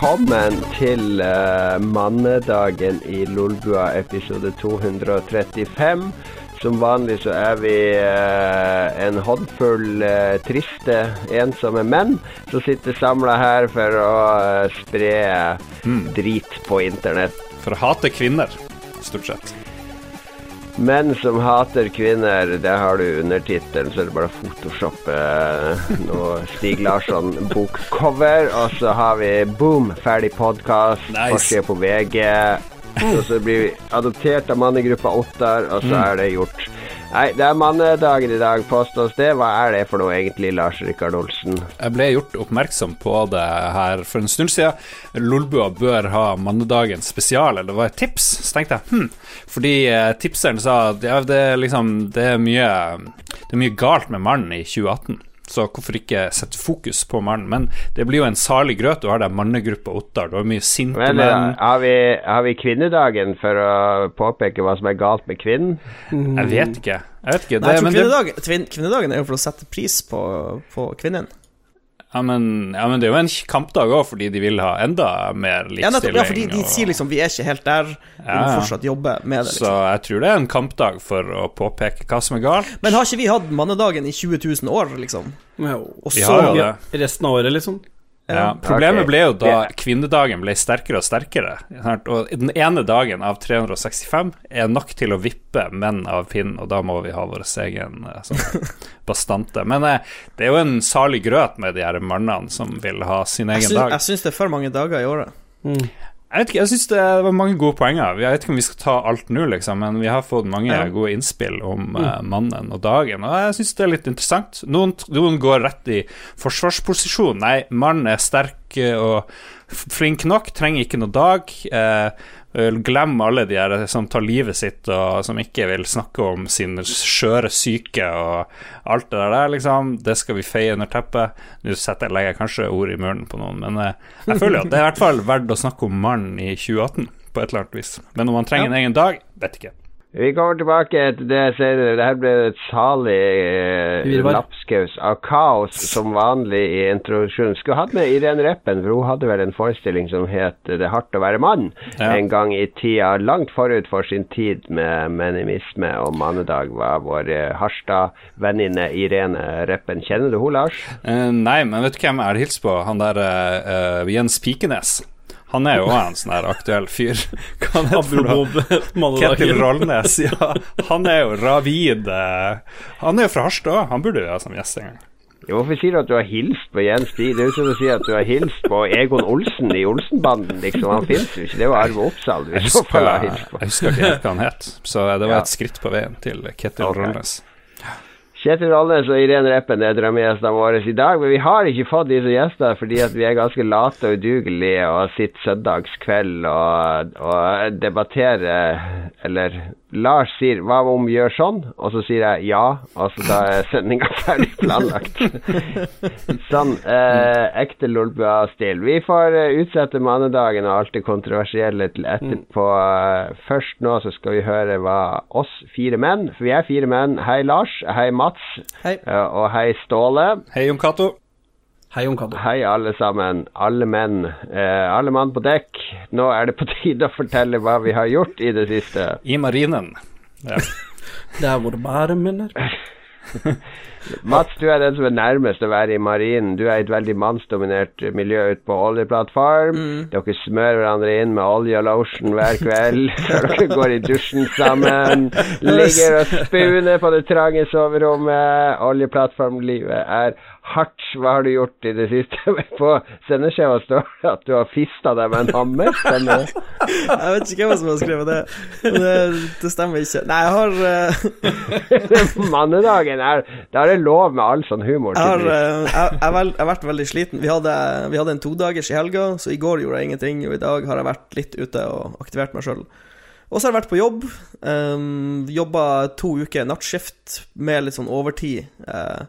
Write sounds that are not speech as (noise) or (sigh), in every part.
Velkommen til uh, mannedagen i Lolbua episode 235. Som vanlig så er vi uh, en håndfull uh, triste, ensomme menn som sitter samla her for å spre drit på internett. For å hate kvinner, stort sett. Menn som hater kvinner, det har du undertittelen, så er det bare å photoshoppe noe Stig Larsson-bokcover. Og så har vi boom, ferdig podkast, Nice. forside på VG. Og så blir vi adoptert av mannegruppa Ottar, og så er det gjort. Nei, det er mannedagen i dag, påstås det. Hva er det for noe egentlig, Lars Rikard Olsen? Jeg ble gjort oppmerksom på det her for en stund siden. Lolbua bør ha mannedagen spesial, eller det var et tips. Så tenkte jeg hm, fordi eh, tipseren sa at ja, det, liksom, det, er mye, det er mye galt med mannen i 2018. Så hvorfor ikke sette fokus på mannen? Men det blir jo en salig grøt. Du har der mannegruppa Ottar, du har mye sinte menn. Men, har, vi, har vi kvinnedagen for å påpeke hva som er galt med kvinnen? Jeg vet ikke. Jeg vet ikke. Nei, jeg tror men det- kvinnedagen, kvinnedagen er jo for å sette pris på, på kvinnen. Ja men, ja, men det er jo en kampdag òg, fordi de vil ha enda mer Ja, nettopp, likestilling. ja, fordi de og- sier liksom vi er ikke helt der, vi må fortsatt jobbe med det. Så liksom jeg tror det er en kampdag for å påpeke hva som er galt. Men har ikke vi hatt mannedagen i 20 000 år, liksom? Jo. Og Vi har jo det. Resten av året, liksom. Ja, problemet okay. ble jo da kvinnedagen ble sterkere og sterkere. Og den ene dagen av 365 er nok til å vippe menn av pinnen, og da må vi ha vår egen eh, sånn (laughs) bastante. Men eh, det er jo en salig grøt med de her mannene som vil ha sin Jeg egen dag. jeg syns det er for mange dager i året. Jeg vet ikke, jeg syns det var mange gode poenger. Jeg vet ikke om vi skal ta alt nå, liksom, men vi har fått mange Ja. gode innspill om uh, mannen og dagen, og jeg syns det er litt interessant. Noen, noen går rett i forsvarsposisjon. Nei, mannen er sterk eh, og flink nok, trenger ikke noe dag. Eh, Glem alle de her som tar livet sitt, og som ikke vil snakke om sin skjøre syke og alt det der, liksom. Det skal vi feie under teppet. Nå setter legger jeg kanskje ord i munnen på noen, men eh, jeg føler at det er i hvert fall verdt å snakke om mannen i 2018, på et eller annet vis. Men om han trenger en egen dag, vet ikke. Vi kommer tilbake til det senere. Det her ble et salig eh, lapskaus av kaos som vanlig i introduksjonen. Skulle hatt med Irene Reppen, for hun hadde vel en forestilling som het 'Det er hardt å være mann' Ja. en gang i tida. Langt forut for sin tid med menimisme og mannedag var vår eh, Harstad-venninne Irene Reppen. Kjenner du hun, Lars? Uh, nei, men vet du hvem jeg har hilst på? Han der eh, Jens Pikenes. Han er jo en sånn her aktuell fyr. (laughs) Hva heter (laughs) Ketil. Rollnes, ja. (laughs) Han er jo ravid eh, Han er jo fra Harstad òg, han burde jo være som gjest en gang. Jo, Hvorfor sier du at du har hilst på Jens Stig? Det er jo som å si at du har hilst på Egon Olsen i Olsenbanden, liksom. Han fins jo ikke. Det er jo Arve Oppsal du i så fall har hilst på. jeg husker ikke helt hva han het, så det var et skritt på veien til Ketil okay. Rollnes. Kjetil Rollnes og Irene Reppen er drømmegjestene våre i dag, men vi har ikke fått disse gjestene fordi vi er ganske late og udugelige og sitter søndagskveld og, og debatterer Eller Lars sier 'hva om vi gjør sånn?' og så sier jeg ja, og så da er sendinga (laughs) ferdig planlagt. (laughs) sånn eh, ekte Lolbua-stil. Vi får eh, utsette mannedagen og alt det kontroversielle til etterpå. Eh, Først nå så skal vi høre hva oss fire menn, for vi er fire menn. Hei Lars, hei Mats, Hei. eh, og hei Ståle. Hei, Jon Cato. Hei, Jon Cato. Hei alle sammen, alle menn, eh, alle mann på dekk. Nå er det på tide å fortelle hva vi har gjort i det siste. I marinen. Ja. Der (laughs) hvor det bare menn er. (laughs) Mats, du er den som er nærmest å være i marinen. Du er i et veldig mannsdominert miljø ute på oljeplattform. Dere smører hverandre inn med olje og lotion hver kveld (laughs) før dere går i dusjen sammen. Ligger og spuner på det trange soverommet. Oljeplattformlivet er hardt. Hva har du gjort i det siste? (laughs) På sendeskjeva står det at du har fista deg med en hammer. Stemmer det? (laughs) Jeg vet ikke hvem som har skrevet det. Det, det stemmer ikke. Nei, jeg har, uh... (laughs) Mannedagen er Da er det lov med all sånn humor. jeg har, eh, jeg, jeg, har vel- jeg har vært veldig sliten. Vi hadde, vi hadde en todagers i helga, så i går gjorde jeg ingenting. Og i dag har jeg vært litt ute og aktivert meg sjøl. Og så har jeg vært på jobb. Um, Jobba to uker nattskift med litt sånn overtid. Eh,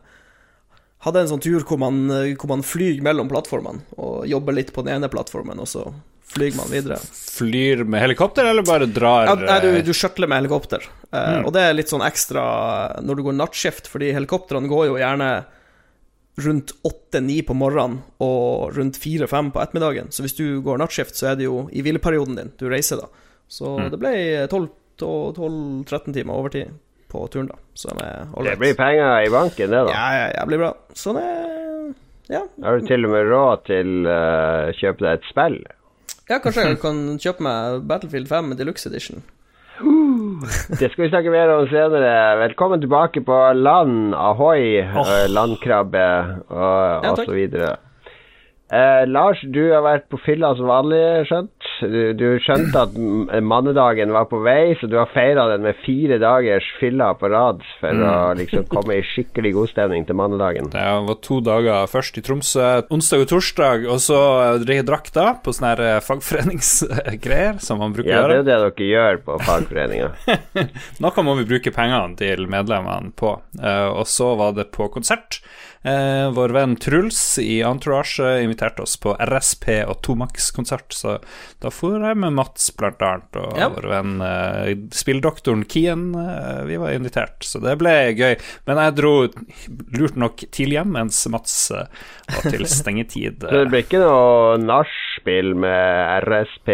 hadde en sånn tur hvor man, eh, hvor man flyr mellom plattformene, og jobber litt på den ene plattformen, og så flyr man videre. Flyr med helikopter, eller bare drar Ja, nei, du, eh, du shuttler med helikopter. Eh, Og det er litt sånn ekstra når du går nattskift, fordi helikoptrene går jo gjerne rundt åtte-ni på morgenen og rundt fire-fem på ettermiddagen. Så hvis du går nattskift, så er det jo i hvileperioden din du reiser, da. Så Mm. det ble 12-13 timer overtid på turen, da. Som er Det blir penger i banken, det, da. Ja, ja, jævlig bra. Så det Ja. Har du til og med råd til å kjøpe deg et spill? ja, kanskje jeg kan kjøpe meg Battlefield 5 Deluxe Edition. Det skal vi snakke mer om senere. Velkommen tilbake på land, ahoi, Åh. eh, landkrabbe og, Ja, og så videre. Eh, Lars, du har vært på fylla som vanlig, skjønt. Du, du skjønte at mannedagen var på vei, så du har feira den med fire dagers fylla på rad for å liksom komme i skikkelig god stemning til mannedagen. Det var to dager først i Tromsø, onsdag og torsdag, og så dre- drakk da på sånne eh, fagforeningsgreier som man bruker Ja, å det gjøre. er det dere gjør på fagforeninga. Noe må vi bruke pengene til medlemmene på. Eh, og så var det på konsert. Eh, vår venn Truls i Entourage inviterte oss på RSP og Tomax-konsert, så da for jeg med Mats blant annet, og Ja. vår venn eh, spilldoktoren Kien. Eh, vi var invitert, så det ble gøy. Men jeg dro lurt nok til hjem mens Mats eh, var til stengetid. Så (laughs) det blir ikke noe nachspiel med RSP,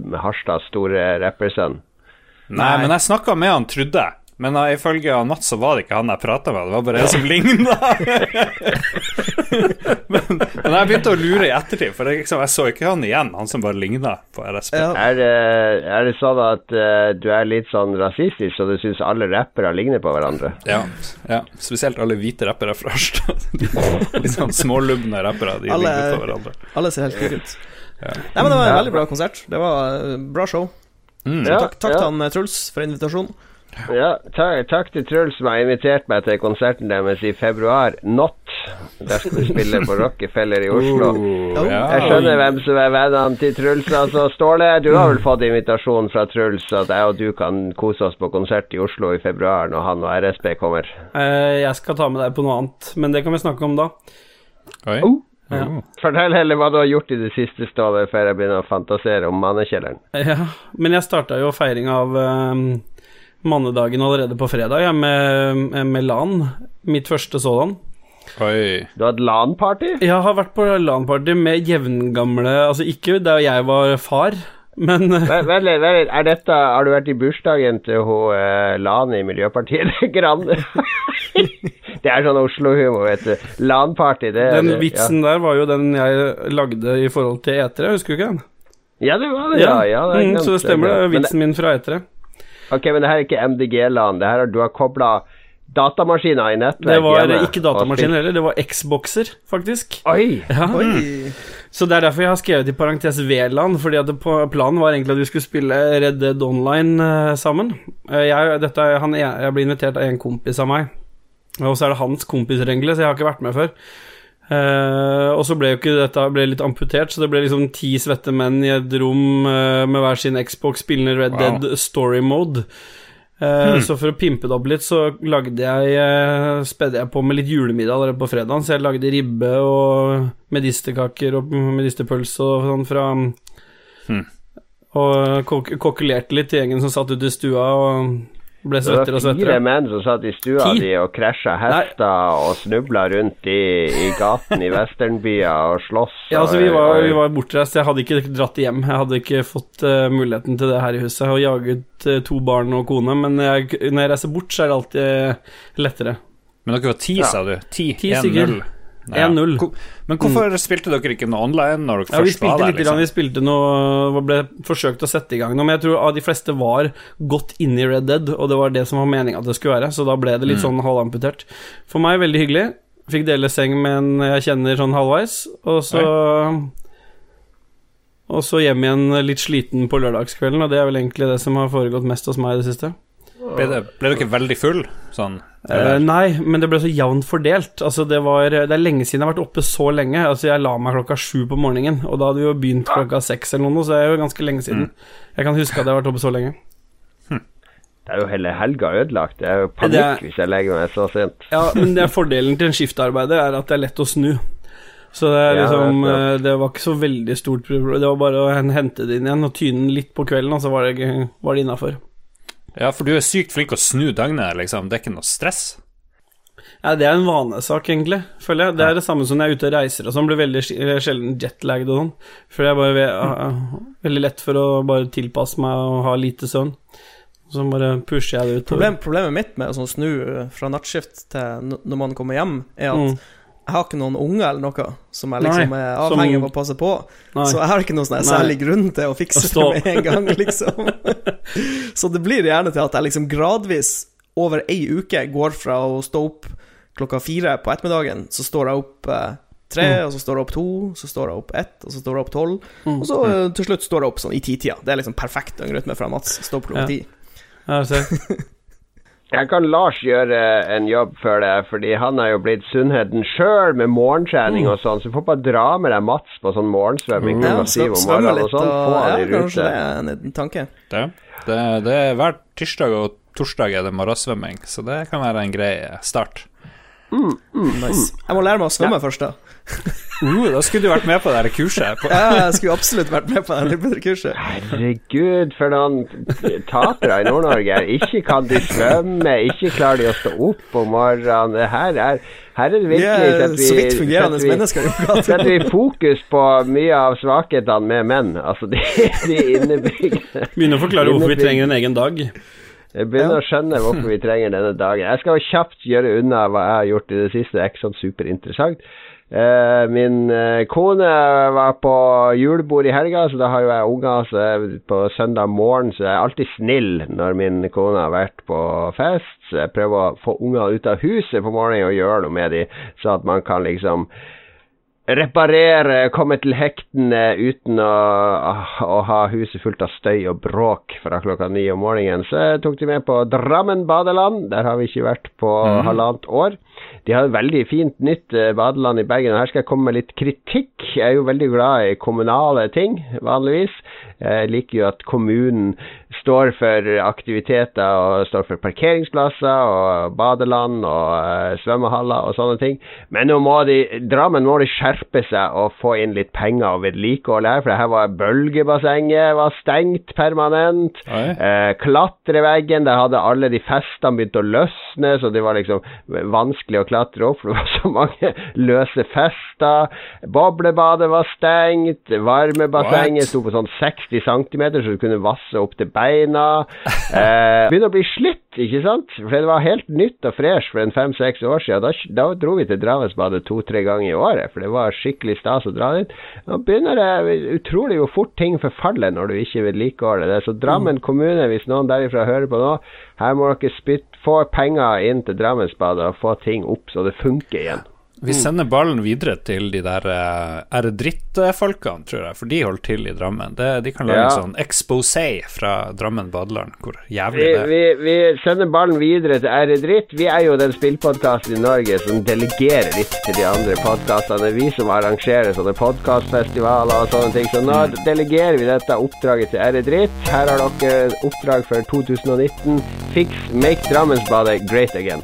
med Harstads store rappersønn? Nei, men jeg snakka med han, trodde jeg. Men uh, ifølge Natt Mats så var det ikke han jeg prata med, det var bare en som ligna. (laughs) men, men jeg begynte å lure i ettertid, for jeg, liksom, jeg så ikke han igjen, han som bare ligna på RSP. Ja. Er det, er det sånn at uh, du er litt sånn rasistisk, så du syns alle rappere ligner på hverandre? Ja, ja, spesielt alle hvite rappere fra Harstad. (laughs) Litt sånn smålubne rappere, de Alle- ligner på hverandre. Alle ser helt like ut. Nei, men det var en veldig bra konsert. Det var eh, bra show. Mm. Ja, Takk, takk ja. til han eh, Truls for invitasjonen. Ja, takk, takk til Truls som har invitert meg til konserten deres i februar. Not. Der skal vi spille på Rockefeller i Oslo. Oh. Jeg skjønner hvem som er vennene til Truls. Altså, Ståle, du har vel fått invitasjon fra Truls, at jeg og du kan kose oss på konsert i Oslo i februar når han og RSB kommer. Eh, jeg skal ta med deg på noe annet, men det kan vi snakke om da. Oi. Oh. Ja. Fortell heller hva du har gjort i det siste, Ståle, før jeg begynner å fantasere om mannekjelleren. Ja, men jeg starta jo feiring av eh, mannedagen allerede på fredag, ja, med, med LAN. Mitt første sådan. Oi. Du har hatt LAN-party? Jeg har vært på LAN-party med jevngamle Altså ikke da jeg var far, men eh, Vent litt, vent litt. Er dette, har du vært i bursdagen til hun uh, LAN i Miljøpartiet De Grande? (laughs) det er sånn Oslo-humor, vet du. LAN-party, det den det, vitsen der var jo den jeg lagde i forhold til etere, husker du ikke den? Ja. ja, det var det, ja. ja det er mm, så det stemmer, det er vitsen min fra etere. Ok, men det her er ikke MDG-LAN. Det her er du har kobla datamaskiner i nettverk Det var hjemme, ikke datamaskiner heller, det var Xboxer, faktisk. Oi! Ja. Oi. Så det er derfor jeg har skrevet i parentes VLAN, fordi at det på, planen var egentlig at vi skulle spille Red Dead Online eh, sammen. Eh, jeg, dette, han, jeg, ble invitert av en kompis av meg, og så er det hans kompiser egentlig, så jeg har ikke vært med før. Eh, og så ble jo ikke dette ble litt amputert, så det ble liksom ti svette menn i et rom uh, med hver sin Xbox spillende Red Wow. Dead Story Mode. Eh, Så for å pimpe det opp litt, så lagde jeg spedde jeg på med litt julemiddag der på fredagen. Så jeg lagde ribbe og medisterkaker og medisterpølse og sånn fra Hmm. Og kok kokkelerte litt til gjengen som satt ute i stua og ble Det var svettere og fire menn som satt i stua Ti? di og krasja hester og snubla rundt i, i gaten i westernbyer og slåss. Ja, altså vi var, og- vi var bortreist. Jeg hadde ikke dratt hjem. Jeg hadde ikke fått uh, muligheten til det her i huset. Og jaget uh, to barn og kone. Men jeg, når jeg reiser bort, så er det alltid lettere. Men dere var ti, Ja. sa du? Ti? Ti 1-0. Ja. 1-0. Men hvorfor spilte dere ikke noe online når dere Ja, vi først var der? litt, Liksom? vi spilte noe ble forsøkt å sette i gang noe, men jeg tror de fleste var godt inne i Red Dead, og det var det som var meninga at det skulle være, så da ble det litt sånn halvamputert. For meg veldig hyggelig. Fikk dele seng med en jeg kjenner sånn halvveis, og så Og så hjem igjen litt sliten på lørdagskvelden, og det er vel egentlig det som har foregått mest hos meg i det siste. Ble, det, ble dere veldig full? Sånn? Eh, nei, men det ble så jevnt fordelt. Altså, det, var, det er lenge siden jeg har vært oppe så lenge. Altså, jeg la meg klokka sju på morgenen, og da hadde vi jo begynt klokka seks eller noe, så det er jo ganske lenge siden. Jeg kan huske at jeg har vært oppe så lenge. Det er jo hele helga ødelagt. Det er jo panikk er- hvis jeg legger meg så sent. Ja, men det er fordelen til en skiftarbeider er at det er lett å snu. Så det er Ja, liksom det eh, Det var ikke så veldig stort problem. Det var bare å hente det inn igjen og tyne den litt på kvelden, og så var det, var det innafor. Ja, for du er sykt flink å snu døgnet, liksom. Det er ikke noe stress? Ja, det er en vanesak, egentlig, føler jeg. Det er det samme som når jeg er ute og reiser og sånn, blir veldig sj- sjelden jetlagd og sånn. For jeg bare ve- veldig lett for å bare tilpasse meg og ha lite søvn. Så bare pusher jeg det ut. Problem, problemet mitt med å sånn snu fra nattskift til når man kommer hjem, er at Mm. Jeg har ikke noen unger eller noe som jeg liksom Nei, er avhengig av å passe på. Nei. Så jeg har ikke noen sånn særlig grunn til å fikse det med en gang, (laughs) liksom. så det blir gjerne til at jeg liksom gradvis over ei uke går fra å stå opp klokka fire på ettermiddagen, så står jeg opp eh, tre, Mm. og så står jeg opp to, så står jeg opp ett, og så står jeg opp tolv, Mm. og så eh, til slutt står jeg opp sånn i titida. Det er liksom perfekt døgnrytme fra Mats. Stå opp klokka ti. Ja. (laughs) Jeg kan Lars gjøre en jobb for det, fordi han er jo blitt sunnheten sjøl med morgentrening Mm. og sånn, så du får bare dra med deg Mats på sånn morgensvømming Ja, klokka syv om morgenen og sånn. Få han i kanskje det er en, liten tanke. Det, det, det er hver tirsdag og torsdag er det morgensvømming, så det kan være en grei start. Nice. Jeg må lære meg å svømme først, da. (laughs) Uh, da skulle du vært med på det kurset. På, Ja, jeg skulle absolutt vært med på det kurset. Herregud, for noen tapere i Nord-Norge. Ikke kan de svømme, ikke klarer de å stå opp om morgenen. Her er, her er det Vi virkelig setter vi- så vidt fungerende setter vi- mennesker. Setter vi fokus på mye av svakhetene med menn. Altså, de, de innebygde Begynner å forklare hvorfor vi trenger en egen dag. Jeg begynner å skjønne hvorfor vi trenger denne dagen. Jeg skal jo kjapt gjøre unna hva jeg har gjort i det siste. Det er ikke sånn superinteressant. Eh, min eh, kone var på julebord i helga, så da har jo jeg unger så på søndag morgen, så jeg er alltid snill når min kone har vært på fest. Så jeg prøver å få unger ut av huset på morgenen og gjøre noe med dem, så at man kan liksom reparere, komme til hektene uten å, å ha huset fullt av støy og bråk fra klokka ni om morgenen. Så jeg tok de med på Drammen badeland. Der har vi ikke vært på halvannet år. De har et veldig fint nytt eh, badeland i Bergen. og Her skal jeg komme med litt kritikk. Jeg er jo veldig glad i kommunale ting, vanligvis. Jeg liker jo at kommunen står for aktiviteter og står for parkeringsplasser og badeland og eh, svømmehaller og sånne ting. Men nå må de, Drammen må de skjerpe seg og få inn litt penger og vedlikehold her, for det her var bølgebassenget var stengt permanent. Eh, klatreveggen, der hadde alle de festene begynt å løsne, så det var liksom vanskelig å klatre opp, for det var så mange løse fester. Boblebadet var stengt, varmebassenget sto på sånn 60 cm, så du kunne vasse opp til beina. Eh, (laughs) begynner å bli slitt, ikke sant? For det var helt nytt og fresh for en fem-seks år siden. Da, da dro vi til Dravensbadet to-tre ganger i året, for det var skikkelig stas å dra dit. Nå begynner det utrolig hvor fort ting forfaller når du ikke vedlikeholder det. Så Drammen kommune, hvis noen derifra hører på nå, her må dere spytte, få penger inn til Drammensbadet og få ting opp så det funker igjen. Vi sender ballen videre til de der uh, æredrittfolkene, tror jeg, for de holder til i Drammen. Det, de kan lage Ja. en sånn exposé fra Drammen badeland, hvor jævlig Vi, det er. vi, vi sender ballen videre til R-dritt. Vi er jo den spillpodkasten i Norge som delegerer litt til de andre podkastene. Vi som arrangerer sånne podkastfestivaler og sånne ting. Så nå delegerer vi dette oppdraget til R-dritt. Her har dere oppdrag for 2019. Fix Make Drammensbadet great again.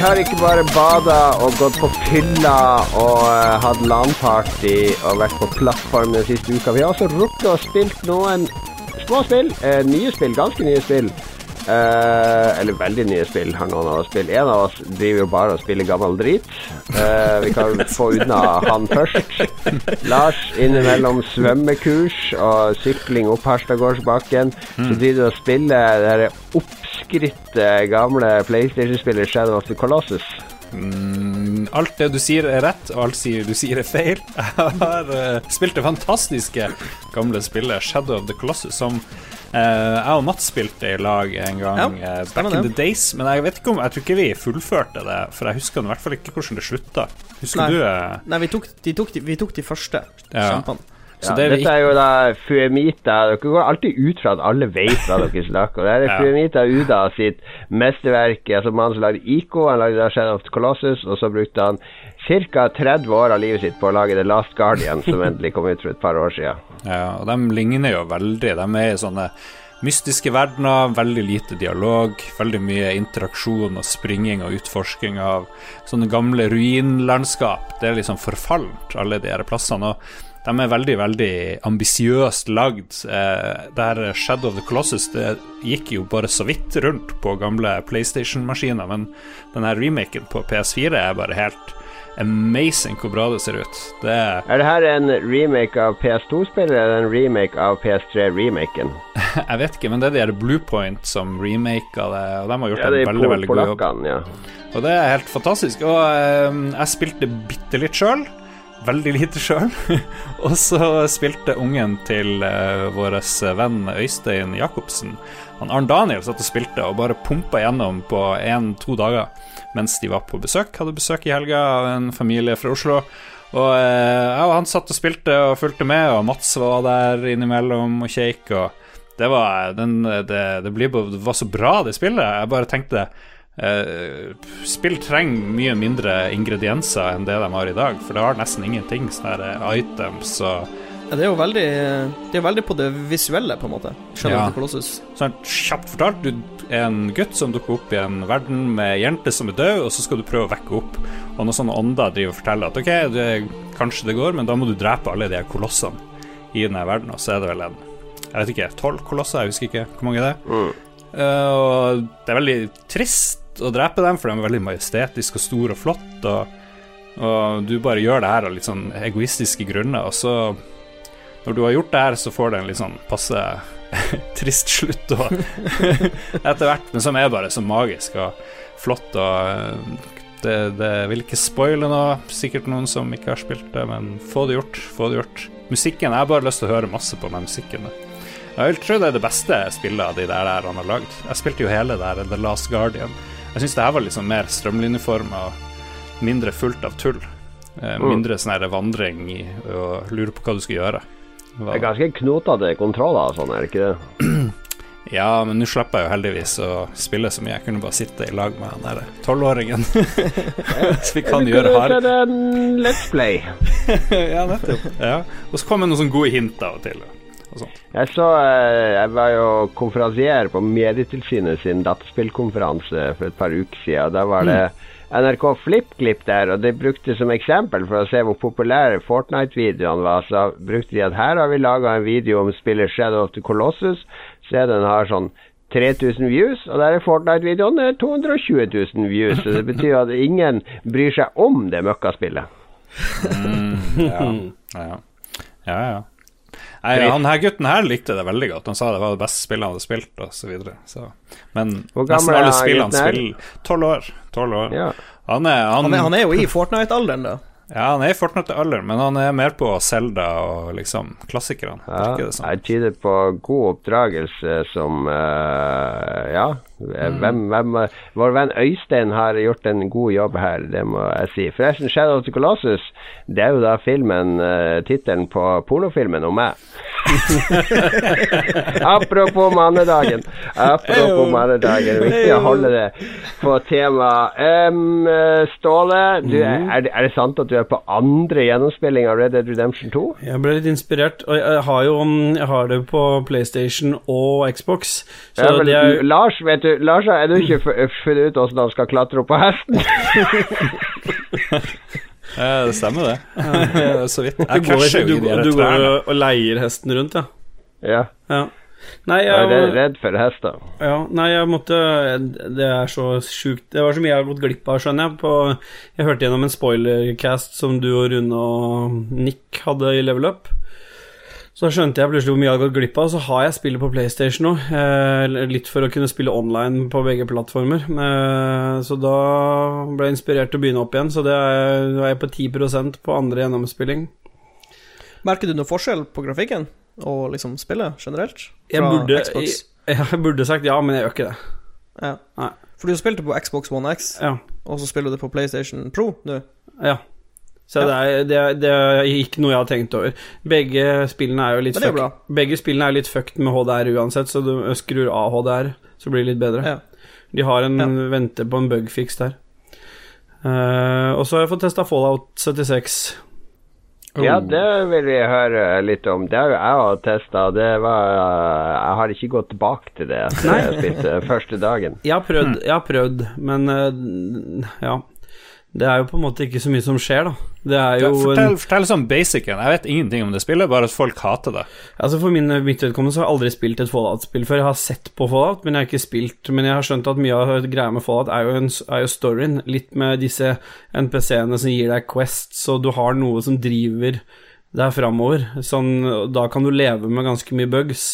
Har ikke bare bada og gått på fylla og uh, hatt LAN-party og vært på plattform den siste uka. Vi har også rukket å spilt noen små spill, Uh, nye spill, ganske nye spill. Uh, eller veldig nye spill har noen av oss spilt. En av oss driver jo bare og spiller gammel drit. Uh, vi kan (laughs) få unna han først. Lars, innimellom svømmekurs og sykling opp Harstadgårdsbakken, så driver du og spiller det der gamle PlayStation-spillet Shadow of the Colossus. Mm, alt det du sier er rett, og alt sier du sier er feil. Jeg (laughs) har uh, spilt det fantastiske gamle spillet Shadow of the Colossus, som uh, jeg og Mats spilte i lag en gang Ja, uh, back in the days. Men jeg vet ikke om Jeg tror ikke vi fullførte det, for jeg husker i hvert fall ikke hvordan det slutta. Husker Nei. du? Uh, Nei, vi tok de, tok de, vi tok de første Ja. kjempene. Så Ja, det dette er jo da Fuemita Dere går alltid ut fra at alle vet hva dere snakker om. Det er (laughs) Ja. Fuemita Uda sitt mesterverk. Altså Mannen som lagde Ico, han lagde Shadow of the Colossus, og så brukte han ca. 30 år av livet sitt på å lage The Last Guardian, som (laughs) endelig kom ut for et par år siden. Ja, og de ligner jo veldig. De er i sånne mystiske verdener, veldig lite dialog, veldig mye interaksjon og springing og utforsking av sånne gamle ruinlandskap. Det er liksom forfallent, alle de her plassene. Og de er veldig, veldig ambisiøst lagd. Eh, det her Shadow of the Colossus det gikk jo bare så vidt rundt på gamle PlayStation-maskiner, men denne remaken på PS4 er bare helt amazing hvor bra det ser ut. Det er Er det her en remake av PS2-spillet, eller en remake av PS3-remaken? (laughs) Jeg vet ikke, men det er de her Bluepoint som remaka det, og de har gjort Ja, en veldig veldig god jobb. ja. Og det er helt fantastisk. Og eh, jeg spilte bitte litt sjøl. Veldig lite sjøl. (laughs) og så spilte ungen til uh, vår venn Øystein Jacobsen. Han Arn Daniel satt og spilte og bare pumpa gjennom på én-to dager mens de var på besøk. Hadde besøk i helga av en familie fra Oslo. Og uh, han satt og spilte og fulgte med, og Mats var der innimellom og kjeik. Og det var, den, det, det, ble, det var så bra, det spillet. Jeg bare tenkte eh, Spill trenger mye mindre ingredienser enn det de har i dag, for det har nesten ingenting. Sånne her items og Ja, det er jo veldig Det er veldig på det visuelle, på en måte. Ja. Sånn kjapt fortalt, du er en gutt som dukker opp i en verden med jente som er død, og så skal du prøve å vekke opp. Og noen sånne ånder driver og forteller at ok, det, kanskje det går, men da må du drepe alle de her kolossene i denne verden, og så er det vel en Jeg vet ikke, tolv kolosser, jeg husker ikke hvor mange det er. Mm. Uh, og det er veldig trist å drepe dem, for de er veldig majestetiske og store og flott, og, og du bare gjør det her av litt sånn egoistiske grunner, og så når du har gjort det her, så får det en litt sånn passe (laughs) trist slutt og (laughs) etter hvert, men som er bare så magisk og flott og eh, det, det vil ikke spoile noe, sikkert noen som ikke har spilt det, men få det gjort, få det gjort. Musikken, jeg har bare lyst til å høre masse på den musikken. Jeg vil tro det er det beste spillet av de der, der han har lagd. Jeg spilte jo hele der The Last Guardian. Jeg syns det her var liksom mer strømlinjeforma mindre fullt av tull. Eh, Mm. mindre sånn her vandring i og lure på hva du skal gjøre. Det Det er ganske knotete kontroller og sånn, er det ikke det? (clears throat) Ja, men nå slipper jeg jo heldigvis å spille så mye. Jeg kunne bare sitte i lag med han der tolvåringen. (laughs) så vi kan gjøre kunne du hard sett en Let's Play? (laughs) Ja, nettopp. Ja. Og så kommer det noen sånne gode hint av og til. Og sånt. Jeg så eh, Jeg var jo konferansier på Medietilsynet sin dataspillkonferanse for et par uker siden. Da var det NRK FlippKlipp der, og de brukte som eksempel for å se hvor populære Fortnite-videoene var, så brukte de at her har vi laga en video om spillet Shadow of the Colossus. Se, den har sånn 3000 views, og der er Fortnite-videoen eh, 220 000 views. Så det betyr at ingen bryr seg om det møkkaspillet. (laughs) Ja, ja. ja, ja. Nei, han her gutten her likte det veldig godt. Han sa det var det beste spillet han hadde spilt, og så videre. Så. Men nesten alle spillene han spiller tolv år. 12 år. Ja. Han, er, han, Han er, han er jo i Fortnite-alderen, da. ja, han er i Fortnite-alderen, men han er mer på Zelda og liksom klassikerne. Ja, jeg tyder på god oppdragelse som uh, Ja. Hvem, hvem Vår venn Øystein har gjort en god jobb her, det må jeg si. Forresten, Shadow of the Colossus, det er jo da filmen uh, Tittelen på pornofilmen om meg. (laughs) Apropos mannedagen. Apropos mannedagen. Viktig å holde det på tema. Um, Ståle, du, er, det- er det sant at du er på andre gjennomspilling av Red Dead Redemption 2? Jeg ble litt inspirert, og jeg har jo jeg har det på PlayStation og Xbox. Så Ja, det er Lars, vet du, Lars har ennå ikke funnet ut hvordan han skal klatre opp på hesten. (laughs) eh, det stemmer, det. Så vidt. (laughs) Du Jeg går, krasjer du, jo i de du går og leier hesten rundt, ja. ja. ja. Nei, Jeg er jeg, redd- redd for hester. ja, nei, jeg måtte Det er så sjukt Det var så mye jeg har gått glipp av, skjønner jeg. På, jeg hørte gjennom en spoilercast som du og Rune og Nick hadde i Level Up. Så skjønte jeg plutselig hvor mye jeg hadde gått glipp av. Så har jeg spillet på PlayStation nå, eh, litt for å kunne spille online på begge plattformer. Eh, så da ble jeg inspirert til å begynne opp igjen. Så det er, er jeg på 10% på andre gjennomspilling. Merker du noe forskjell på grafikken og liksom spillet generelt? Jeg burde, Xbox? jeg, jeg burde sagt ja, men jeg gjør ikke det. Ja. Nei. For du spilte på Xbox One X, Ja. og så spiller du på PlayStation Pro nå. Ja. Så det, er, det, er, det er ikke noe jeg har tenkt over. Begge spillene er jo litt fuck- Begge spillene er litt fucked med HDR uansett, så du skrur av HDR, så blir det litt bedre. Ja. De har en Ja. venter på en bugfix der. Uh, og så har jeg fått testa Fallout 76. Ja, det vil vi høre litt om. Det har jo jeg òg testa. Det Jeg har ikke gått tilbake til det etter jeg spilte første dagen. Jeg har prøvd, jeg har prøvd men uh, ja. Det er jo på en måte ikke så mye som skjer, da. Det er jo ja, Fortell, fortell sånn basicen. Jeg vet ingenting om det spillet, bare at folk hater det. Altså For min, mitt vedkommende så har jeg aldri spilt et Fallout-spill før. Jeg har sett på Fallout, men jeg har ikke spilt. Men jeg har skjønt at mye av greia med Fallout er jo, en, er jo storyen. Litt med disse NPC-ene som gir deg quests, og du har noe som driver deg framover. Sånn, da kan du leve med ganske mye bugs,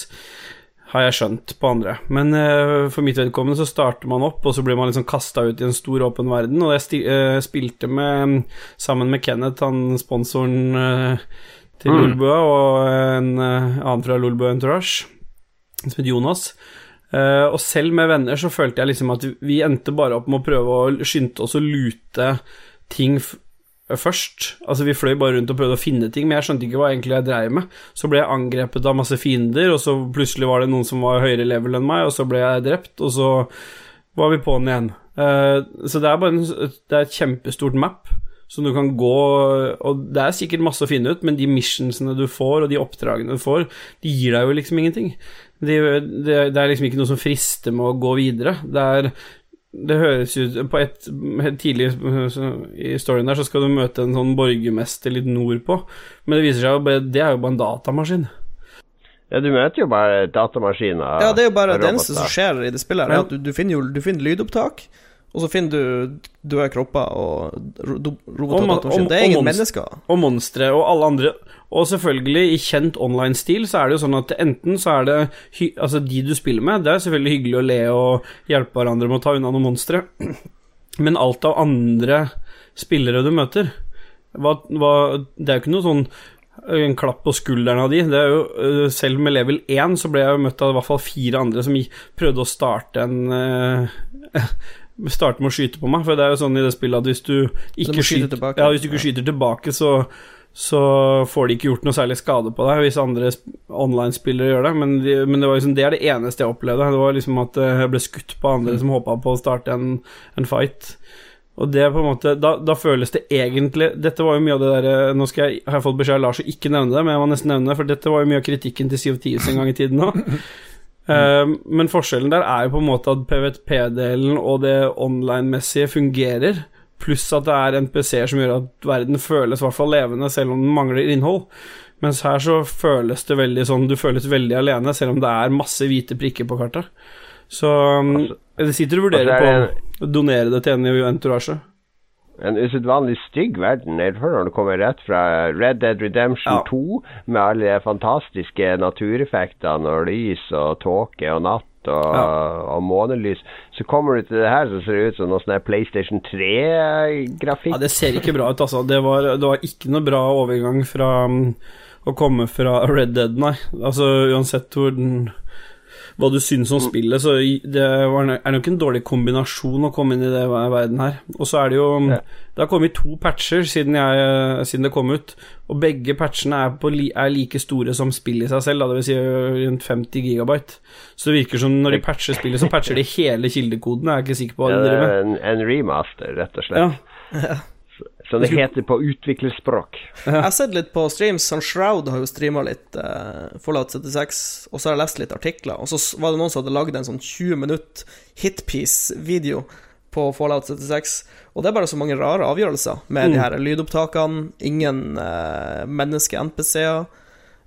har jeg skjønt på andre. Men uh, for mitt vedkommende så starter man opp, og så blir man liksom kasta ut i en stor, åpen verden. Og jeg eh, spilte med, sammen med Kenneth, han sponsoren uh, til Mm. Lolbø, og en annen fra Lolbø Entourage, som heter Jonas. Og selv med venner så følte jeg liksom at vi endte bare opp med å prøve å skynde oss å lute ting først. Altså Vi fløy bare rundt og prøvde å finne ting, men jeg skjønte ikke hva egentlig jeg dreiv med. Så ble jeg angrepet av masse fiender, og så plutselig var det noen som var høyere level enn meg, og så ble jeg drept, og så var vi på'n igjen. Uh, så det er bare en, det er et kjempestort map som du kan gå Og det er sikkert masse å finne ut, men de missionsene du får, og de oppdragene du får, de gir deg jo liksom ingenting. Det, det, det er liksom ikke noe som frister med å gå videre. Det er det høres ut På et helt tidlig i storyen der så skal du møte en sånn borgermester litt nordpå, men det viser seg jo bare Det er jo bare en datamaskin. Ja, du møter jo bare datamaskiner. Ja, det er jo bare det eneste som skjer i det spillet, her, er at du, du finner jo du finner lydopptak, og så finner du døde kropper og ro- roboter. Og ma- og datamaskiner. og- det er ingen monst- mennesker. Og monstre og alle andre. Og selvfølgelig, i kjent online-stil, så er det jo sånn at enten så er det Altså, de du spiller med, det er selvfølgelig hyggelig å le og hjelpe hverandre med å ta unna noen monstre, (clears throat) men alt av andre spillere du møter hva, hva, Det er jo ikke noe sånn en klapp på skulderen av de. Det er jo, øh, selv med level 1 så ble jeg jo møtt av i hvert fall fire andre som prøvde å starte en øh, (laughs) Starte med å skyte på meg, for det er jo sånn i det spillet at hvis du ikke du skyter tilbake. Ja, hvis du ikke skyter tilbake, så så får de ikke gjort noe særlig skade på deg hvis andre online-spillere gjør det. Men, de, men det, var liksom, det er det eneste jeg opplevde. Det var liksom at eh, jeg ble skutt på andre som håpa på å starte en, en fight. Og det er på en måte da, da føles det egentlig Dette var jo mye av det der Nå skal jeg, har jeg fått beskjed av Lars å ikke nevne det, men jeg må nesten nevne det, for dette var jo mye av kritikken til Sea of Thieves en gang i tiden òg. (laughs) men forskjellen der er jo på en måte at PVP-delen og det online-messige fungerer, pluss at det er NPC-er som gjør at verden føles i hvert fall levende, selv om den mangler innhold. Mens her så føles det veldig sånn Du føles veldig alene, selv om det er masse hvite prikker på kartet. Så altså, det sitter og vurderer Altså, på å donere det til en i entourage. En usedvanlig stygg verden er det når du kommer rett fra Red Dead Redemption Ja. 2 med alle de fantastiske natureffektene og lys og tåke og natt og, Ja. og månelys. Så kommer du til det her som ser ut som noe sånn PlayStation 3-grafikk. Ja, det ser ikke bra ut, altså. Det var, det var ikke noe bra overgang fra um, å komme fra Red Dead, nei. Altså uansett hvor den hva du syns om spillet, så det var, er nok en dårlig kombinasjon å komme inn i det verden her. Og så er det jo Det har kommet to patcher siden, jeg, siden det kom ut, og begge patchene er, på, er like store som spillet i seg selv, dvs. si rundt 50 gigabyte. Så det virker som når de patcher spillet, så patcher de hele kildekoden. Jeg er ikke sikker på hva Ja, de det driver er med. en, en remaster, rett og slett. Ja. (laughs) Som det heter på utviklerspråk. (laughs) Jeg har sett litt på streams. Han Shroud har jo streama litt eh, Fallout 76, og så har jeg lest litt artikler. Og så var det noen som hadde lagd en sånn 20 minutt hitpiece-video på Fallout 76. Og det er bare så mange rare avgjørelser med Mm. de her lydopptakene. Ingen eh, menneske-NPC-er.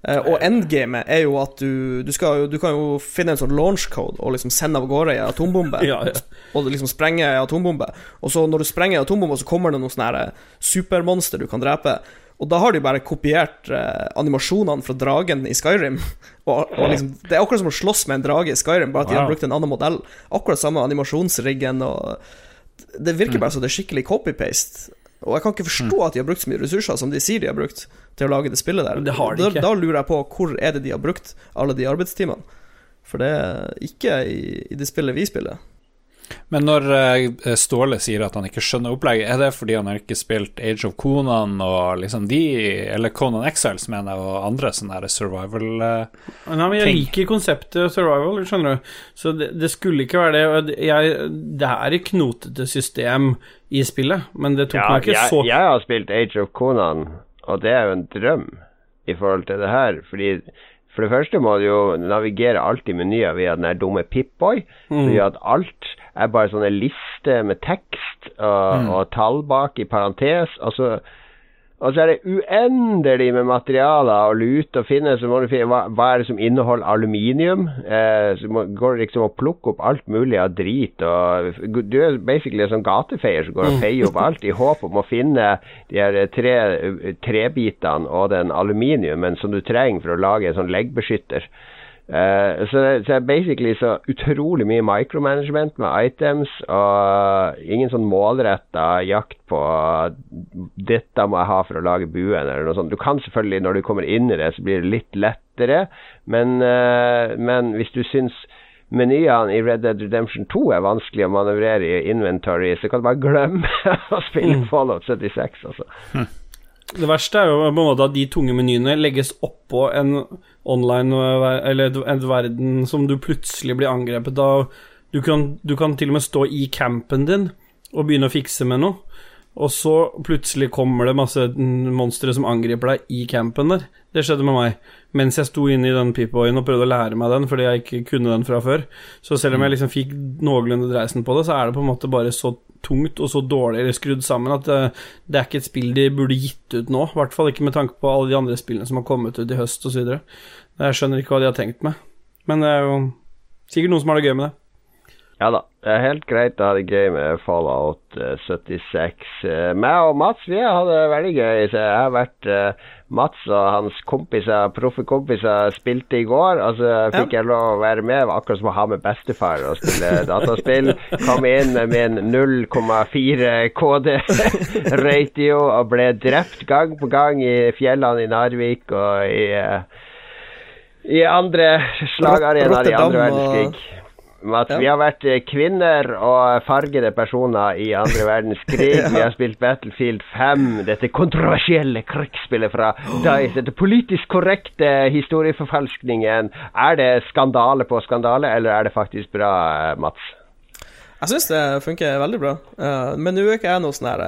Eh, og endgamet er jo at du du, skal, du kan jo finne en sånn launch code og liksom sende av gårde ei atombombe. (laughs) Ja, ja. Og liksom sprenge ei atombombe. Og så når du sprenger ei atombombe, så kommer det noen sånne her supermonster du kan drepe. Og da har de bare kopiert eh, animasjonene fra dragen i Skyrim. (laughs) Og, og liksom, det er akkurat som å slåss med en drage i Skyrim, bare at de har brukt en annen modell. Akkurat samme animasjonsriggen og Det virker bare som det er skikkelig copy-paste. Og jeg kan ikke forstå at de har brukt så mye ressurser som de sier de har brukt til å lage det spillet der. Det har de da, da lurer jeg på hvor er det de har brukt alle de arbeidstimene. For det er ikke i, i det spillet vi spiller. Men når eh, Ståle sier at han ikke skjønner opplegget, er det fordi han har ikke spilt Age of Conan og liksom de, eller Conan Exiles, mener jeg, og andre sånne her survival eh, Nei, men jeg Ting. liker konseptet survival, skjønner du. Så det, det skulle ikke være det. og Jeg, det er et knotete system i spillet, men det tok Ja, meg ikke jeg, så jeg har spilt Age of Conan, og det er jo en drøm i forhold til det her. Fordi for det første må du jo navigere alt i menyer via den der dumme Pip-Boy. Mm. Så gjør at alt er bare sånne lister med tekst og, og tall bak i parentes. Og så, og så er det uendelig med materialer å lute og finne. Så må du finne hva, hva er det som inneholder aluminium. Eh, så må, går det liksom å plukke opp alt mulig av drit. Og, du er basically en sånn gatefeier som går og feier opp alt i håp om å finne de her tre trebitene og den aluminiumen som du trenger for å lage en sånn leggbeskytter. Eh, så, det, så er basically så utrolig mye micromanagement med items, og ingen sånn målretta jakt på dette må jeg ha for å lage buen, eller noe sånt. Du kan selvfølgelig, når du kommer inn i det, så blir det litt lettere, men, uh, men hvis du syns menyene i Red Dead Redemption 2 er vanskelig å manøvrere i inventory, så kan du bare glemme (laughs) å spille Fallout 76, altså. Det verste er jo på en måte at de tunge menyene legges oppå en online Eller en verden som du plutselig blir angrepet av. Du kan, du kan til og med stå i campen din og begynne å fikse med noe. Og så plutselig kommer det masse mm, monstre som angriper deg i campen der. Det skjedde med meg mens jeg sto inne i den Peep-Boyen og prøvde å lære meg den fordi jeg ikke kunne den fra før. Så selv om jeg liksom fikk noenlunde dreisen på det, så er det på en måte bare så tungt og så dårlig skrudd sammen at det, det er ikke et spill de burde gitt ut nå. I hvert fall ikke med tanke på alle de andre spillene som har kommet ut i høst osv. Jeg skjønner ikke hva de har tenkt med. Men det er jo sikkert noen som har det gøy med det. Ja da, det er helt greit å ha det gøy med Fallout eh, 76. Uh, meg og Mats vi hatt det veldig gøy. Så jeg har vært eh, Mats og hans kompiser, proffe kompiser spilte i går. Og så fikk jeg lov å være med. Det var akkurat som å ha med bestefar og spille (laughs) dataspill. Kom inn med min 0,4 KD-ratio (laughs) og ble drept gang på gang i fjellene i Narvik og i, eh, i andre slagarenaer i andre verdenskrig. Ja. vi har vært eh, kvinner og fargede personer i andre verdenskrig. (laughs) Ja. Vi har spilt Battlefield 5, dette kontroversielle krigsspillet fra Dice. Dette politisk korrekte historieforfalskningen. Er det skandale på skandale, eller er det faktisk bra, eh, Mats? Jeg syns det funker veldig bra. Eh, men nå er ikke jeg noe sånn her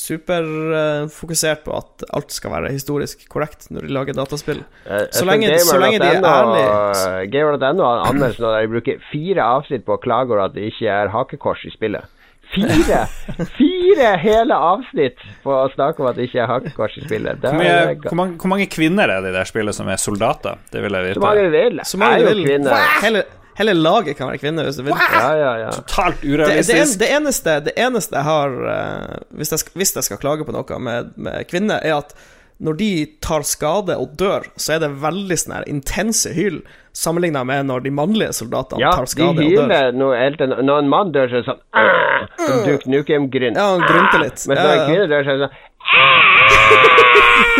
superfokusert på at alt skal være historisk korrekt når de lager dataspill. Eh, Så lenge- så lenge de er ærlige Gamer.no har en anmeldelse der de bruker fire avsnitt på å klage over at det ikke er hakekors i spillet. Fire! (laughs) Fire hele avsnitt på å snakke om at det ikke er hakekors i spillet. Hvor, mye, hvor, mange, hvor mange kvinner er det i det spillet som er soldater? Det vil jeg Så mange vite. du vil. Så mange er du jo vil. kvinner. Hele, hele laget kan være kvinner hvis du vil. Ja, ja, ja. Totalt Det, det, urealistisk. det, eneste, det eneste jeg har eh, hvis, jeg, hvis jeg skal klage på noe med, med kvinner, er at når de tar skade og dør, så er det veldig sånn her intense hyl sammenligna med når de mannlige soldatene Ja, tar skade og dør. Ja, Når en mann dør, så er det sånn «Åh!» Som Duke Nukem-grynt. Ja, han grynter litt. Mens når en kvinne dør, så er det sånn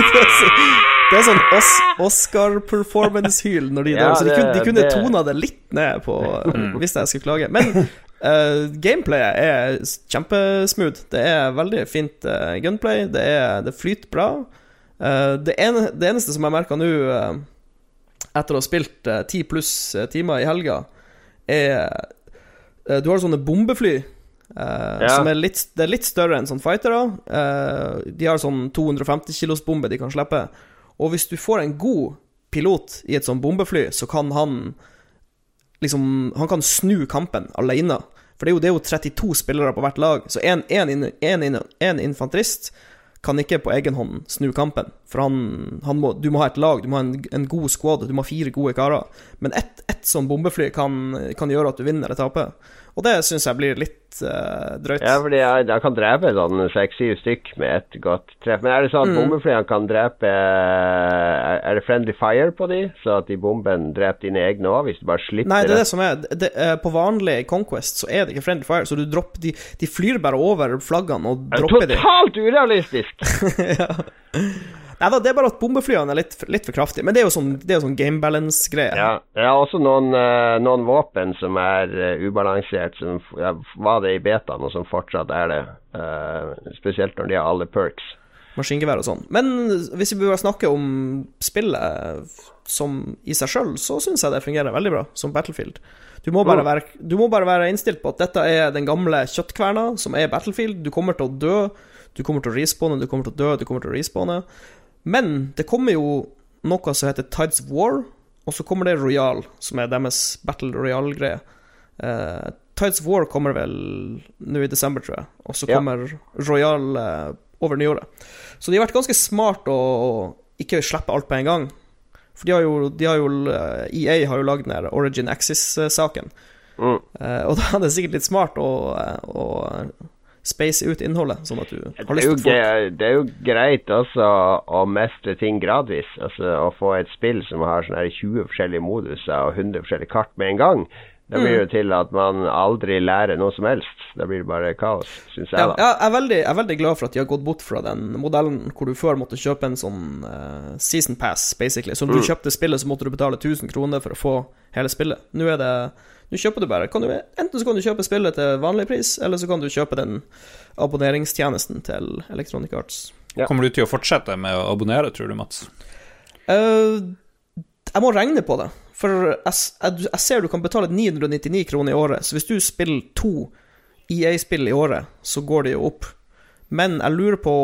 (laughs) det så- det er sånn Os Oscar-performance-hyl når de Ja, dør, så de kunne, de kunne det- tona det litt ned på hvis jeg skulle klage. Men uh, gameplayet er kjempesmooth. Det er veldig fint uh, gunplay. Det, er, det flyter bra. Uh, det, ene, det eneste som jeg merka nå, etter å ha spilt ti pluss timer i helga, er Du har sånne bombefly. Uh, Ja. Som er litt, det er litt større enn sånn fightere. Uh, de har sånn 250 kilos bombe de kan slippe. Og hvis du får en god pilot i et sånt bombefly, så kan han liksom Han kan snu kampen alene. For det er jo, det er jo 32 spillere på hvert lag, så én infanterist kan ikke på egen hånd snu kampen. For han, han må, du må ha et lag, du må ha en, en god squad, du må ha fire gode karer. Men ett et sånn bombefly kan, kan gjøre at du vinner eller taper. Og det syns jeg blir litt uh, drøyt. Ja, fordi jeg, jeg kan drepe sånn seks-syv stykk med et godt treff. Men er det sånn at Mm. bombeflyene kan drepe Er er det friendly fire på de, så at de bombene dreper dine egne òg, hvis du bare slipper Nei, det er det som er det, eh, På vanlig Conquest så er det ikke friendly fire, så du dropper de, de flyr bare over flaggene og er dropper de. Totalt urealistisk! (laughs) ja. Nei da, det er bare at bombeflyene er litt, litt for kraftige. Men det er jo sånn, er jo sånn game balance-greie. Ja, jeg har også noen, eh, noen våpen som er eh, ubalansert, som var det i betaen, og som fortsatt er det. Eh, spesielt når de har alle perks. Maskingevær og sånn. Men hvis vi bør snakke om spillet som i seg sjøl, så syns jeg det fungerer veldig bra som Battlefield. Du må, bare Mm. være, du må bare være innstilt på at dette er den gamle kjøttkverna som er Battlefield. Du kommer til å dø, du kommer til å respawne, du kommer til å dø, du kommer til å respawne. Men det kommer jo noe som heter Tides of War, og så kommer det Royal, som er deres Battle Royal-greie. Uh, Tides of War kommer vel nå i desember, tror jeg. Og så Ja. kommer Royal uh, over nyåret. Så de har vært ganske smart å ikke slippe alt på en gang. For de har jo, de har jo eh, EA har jo lagd den Origin Axis-saken. Mm. Uh, og da er det sikkert litt smart å, eh, å space ut innholdet, sånn at du Det har lyst til å det er jo greit også å mestre ting gradvis. Altså Å få et spill som har sånn her 20 forskjellige moduser og 100 forskjellige kart med en gang. Da blir det jo til at man aldri lærer noe som helst. Da blir det bare kaos, syns jeg, ja, jeg, er veldig, jeg er veldig glad for at de har gått bort fra den modellen hvor du før måtte kjøpe en sånn uh, season pass, basically. Så når du kjøpte spillet, så måtte du betale 1000 kroner for å få hele spillet. Nå er det Nå kjøper du bare kan du, Enten så kan du kjøpe spillet til vanlig pris, eller så kan du kjøpe den abonneringstjenesten til Electronic Arts. Ja. Kommer du til å fortsette med å abonnere, tror du, Mats? Uh, jeg må regne på det. For jeg, jeg, jeg ser du kan betale 999 kroner i året, så hvis du spiller to EA-spill i året, så går det jo opp. Men jeg lurer på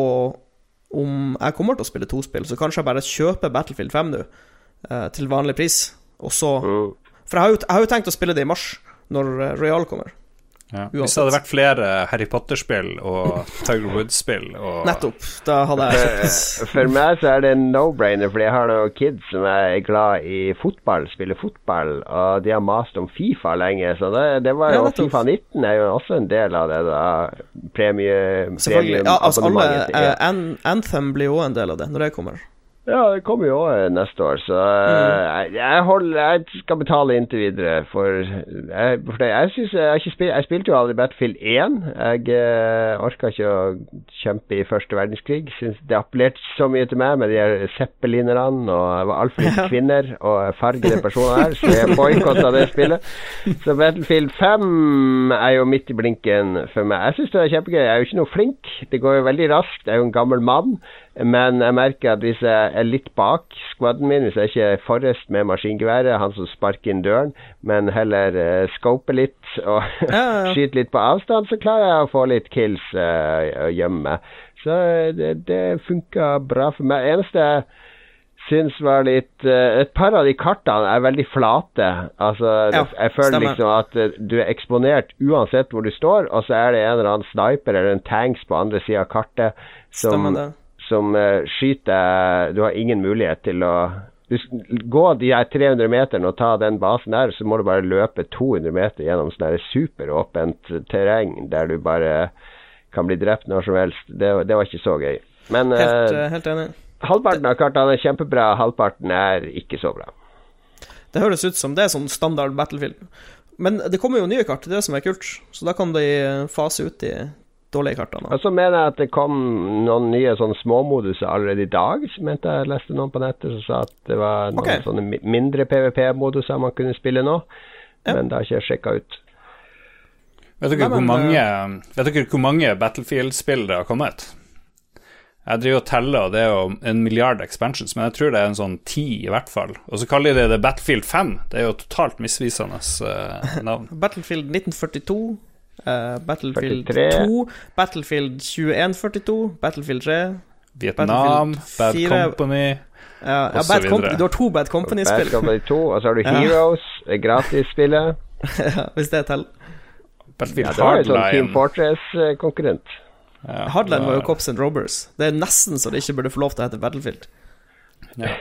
om jeg kommer til å spille to spill, så kanskje jeg bare kjøper Battlefield 5 nå, eh, til vanlig pris, og så Mm. For jeg har, jo, jeg har jo tenkt å spille det i mars, når eh, Royal kommer. Ja. Hvis det hadde vært flere Harry Potter-spill og Tiger Woods-spill og Nettopp. Da hadde jeg kjøpt For meg så er det en no-brainer, fordi jeg har noen kids som er glad i fotball, spiller fotball, og de har mast om Fifa lenge, så det, det var jo ja, Fifa 19 er jo også en del av det, da. Premie, Selvfølgelig. Ja, altså alle. An Anthem blir jo en del av det, når det kommer. Ja, det kommer jo også neste år, så Mm. eh, jeg, holder, jeg skal betale inntil videre. For jeg, for det, jeg, synes, jeg, spil, jeg spilte jo aldri Battlefield 1. Jeg eh, orka ikke å kjempe i første verdenskrig. Synes det appellerte så mye til meg med de her zeppelinerne, og jeg var altfor (laughs) lite kvinner og fargede personer her, så jeg boikotta det spillet. Så Battlefield 5 er jo midt i blinken for meg. Jeg syns det er kjempegøy. Jeg er jo ikke noe flink. Det går jo veldig raskt. Jeg er jo en gammel mann. Men jeg merker at hvis jeg er litt bak skvadden min, hvis jeg ikke er forrest med maskingeværet, han som sparker inn døren, men heller uh, scoper litt og (laughs) Ja, ja, ja. skyter litt på avstand, så klarer jeg å få litt kills og gjemme meg. Så eh, det, det funka bra for meg. Eneste jeg syns var litt uh, Et par av de kartene er veldig flate. Altså, Ja, jeg føler stemmer. liksom at uh, du er eksponert uansett hvor du står, og så er det en eller annen sniper eller en tanks på andre sida av kartet som. Som eh, skyter Du har ingen mulighet til å du, Gå de her 300 meterne og ta den basen der, så må du bare løpe 200 meter gjennom sånn superåpent terreng der du bare kan bli drept når som helst. Det, det var ikke så gøy. Men Helt, eh, eh, helt enig. halvparten av kartene er kjempebra, halvparten er ikke så bra. Det høres ut som det er sånn standard Battlefield. Men det kommer jo nye kart, det er det som er kult. Så da kan de fase ut de dårlige kartene. Og så mener jeg at det kom noen nye sånne småmoduser allerede i dag. Som mente jeg leste noen på nettet som sa at det var noen okay. sånne mindre PVP-moduser man kunne spille nå. Ja. Men det har ikke jeg sjekka ut. Vet dere, Nei, hvor men, mange, vet dere hvor mange Battlefield-spill det har kommet? Jeg driver og teller, og det er jo en milliard expansions, men jeg tror det er en sånn ti i hvert fall. Og så kaller de det det Battlefield 5. Det er jo totalt misvisende uh, navn. (laughs) Battlefield 1942, eh, Battlefield 43. 2, Battlefield 2142, Battlefield 3 Vietnam, Battlefield Bad 4. Company ja, ja, Og så videre. Du har to Bad Bad Company-spill, Company 2, og så har du (laughs) Heroes, ja. gratisspillet. ja, hvis det teller. Ja, det var jo sånn Team Fortress-konkurrent. Ja, Hardline var jo Cops and Robbers. Det er nesten så det ikke burde få lov til å hete Battlefield. Ja. (laughs)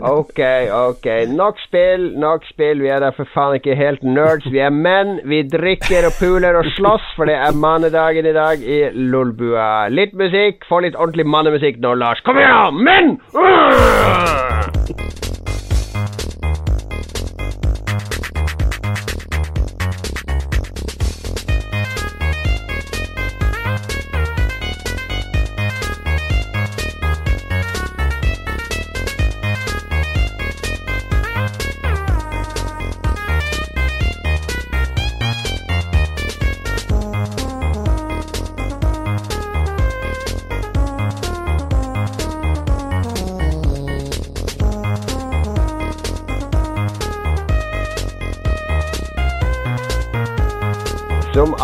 Ok, ok. Nok spill, nok spill. Vi er da for faen ikke helt nerds. Vi er menn. Vi drikker og puler og slåss, for det er mannedagen i dag i Lolbua. Litt musikk. Få litt ordentlig mannemusikk nå, Lars. Kom igjen, menn! Uh!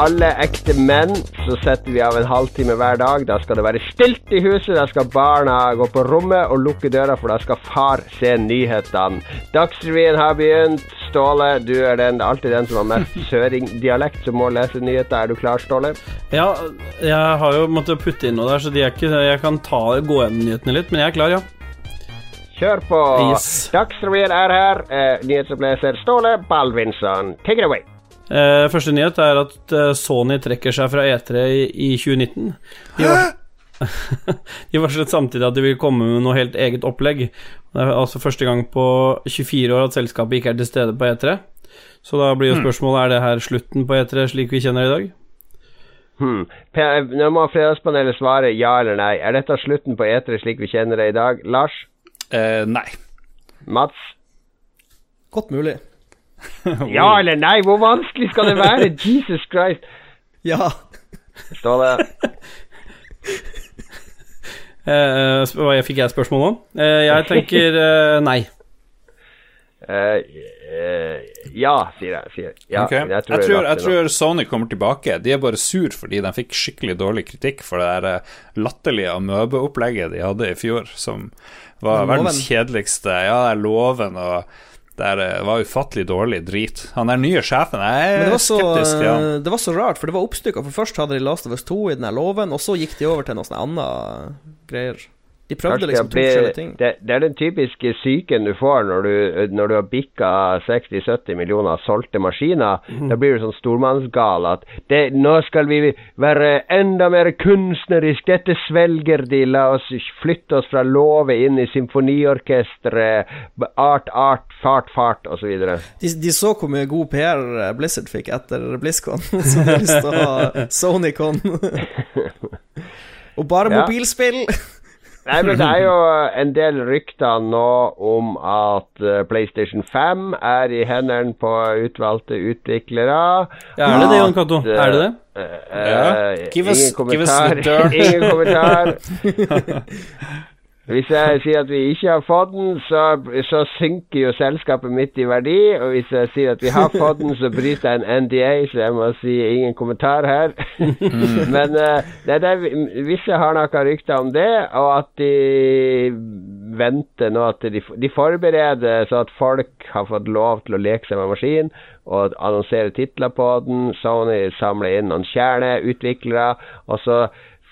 Alle ekte menn så setter vi av en halvtime hver dag. Da skal det være stilt i huset. Da skal barna gå på rommet og lukke døra, for da skal far se nyhetene. Dagsrevyen har begynt. Ståle, du er den, alltid den som har mest (laughs) søringdialekt som må lese nyheter. Er du klar, Ståle? Ja, jeg har jo måttet putte inn noe der, så de ikke, jeg kan ta, gå gjennom nyhetene litt, men jeg er klar, ja. Kjør på. Yes. Dagsrevyen er her. Eh, nyhetsoppleser Ståle Baldvinsson. Take it away. Eh, første nyhet er at eh, Sony trekker seg fra E3 i, i 2019. De, var, (laughs) de varslet samtidig at de vil komme med noe helt eget opplegg. Det er altså første gang på 24 år at selskapet ikke er til stede på E3. Så da blir jo spørsmålet er det her slutten på E3 slik vi kjenner det i dag. Hmm. Nå må Fredagspanelet svare ja eller nei. Er dette slutten på E3 slik vi kjenner det i dag? Lars? Eh, nei. Mats? Godt mulig. (laughs) Ja eller nei? Hvor vanskelig skal det være? (laughs) Jesus Christ. Ja. Står det. (laughs) hva fikk jeg spørsmål om? Uh, jeg tenker uh, nei. Eh, ja, sier jeg. Sier. jeg. Ja, okay. Jeg, tror jeg, tror, jeg tror Sony kommer tilbake. De er bare sur fordi de fikk skikkelig dårlig kritikk for det der latterlige amøbeopplegget de hadde i fjor, som var verdens kjedeligste. Ja, det er loven og det er, eh, var ufattelig dårlig drit. Han der nye sjefen jeg er det så, skeptisk til han. eh, det var så rart, for det var oppstykka. For først hadde de Last of Us 2 i den her loven, og så gikk de over til noe sånn annet greier. De prøvde liksom to forskjellige ting. det, det er den typiske psyken du får når du, når du har bikka 60-70 millioner solgte maskiner. Mm. Da blir du sånn stormannsgal at det, nå skal vi være enda mer kunstnerisk. Dette svelger de. La oss flytte oss fra låve inn i symfoniorkesteret. Art, art, fart, fart, osv. De, de så hvor mye god PR Blizzard fikk etter BlizzCon, (laughs) så de har lyst til å ha (laughs) SonyCon. (laughs) og bare Ja. Nei, men det er jo en del rykter nå om at eh, PlayStation 5 er i hendene på utvalgte utviklere. Ja, er det det, Jon Cato? Er det det? Uh, Ja. eh, Give us- ingen give us kommentar. the dirt. (laughs) ingen kommentar. (laughs) Hvis jeg sier at vi ikke har fått den, så, så synker jo selskapet mitt i verdi. Og hvis jeg sier at vi har fått den, så bryter jeg en NDA, så jeg må si ingen kommentar her. (laughs) Men eh, det er det, visse har noen rykter om det, og at de venter nå at de, de forbereder så at folk har fått lov til å leke seg med maskinen og annonsere titler på den. Sony samler inn noen kjerneutviklere, og så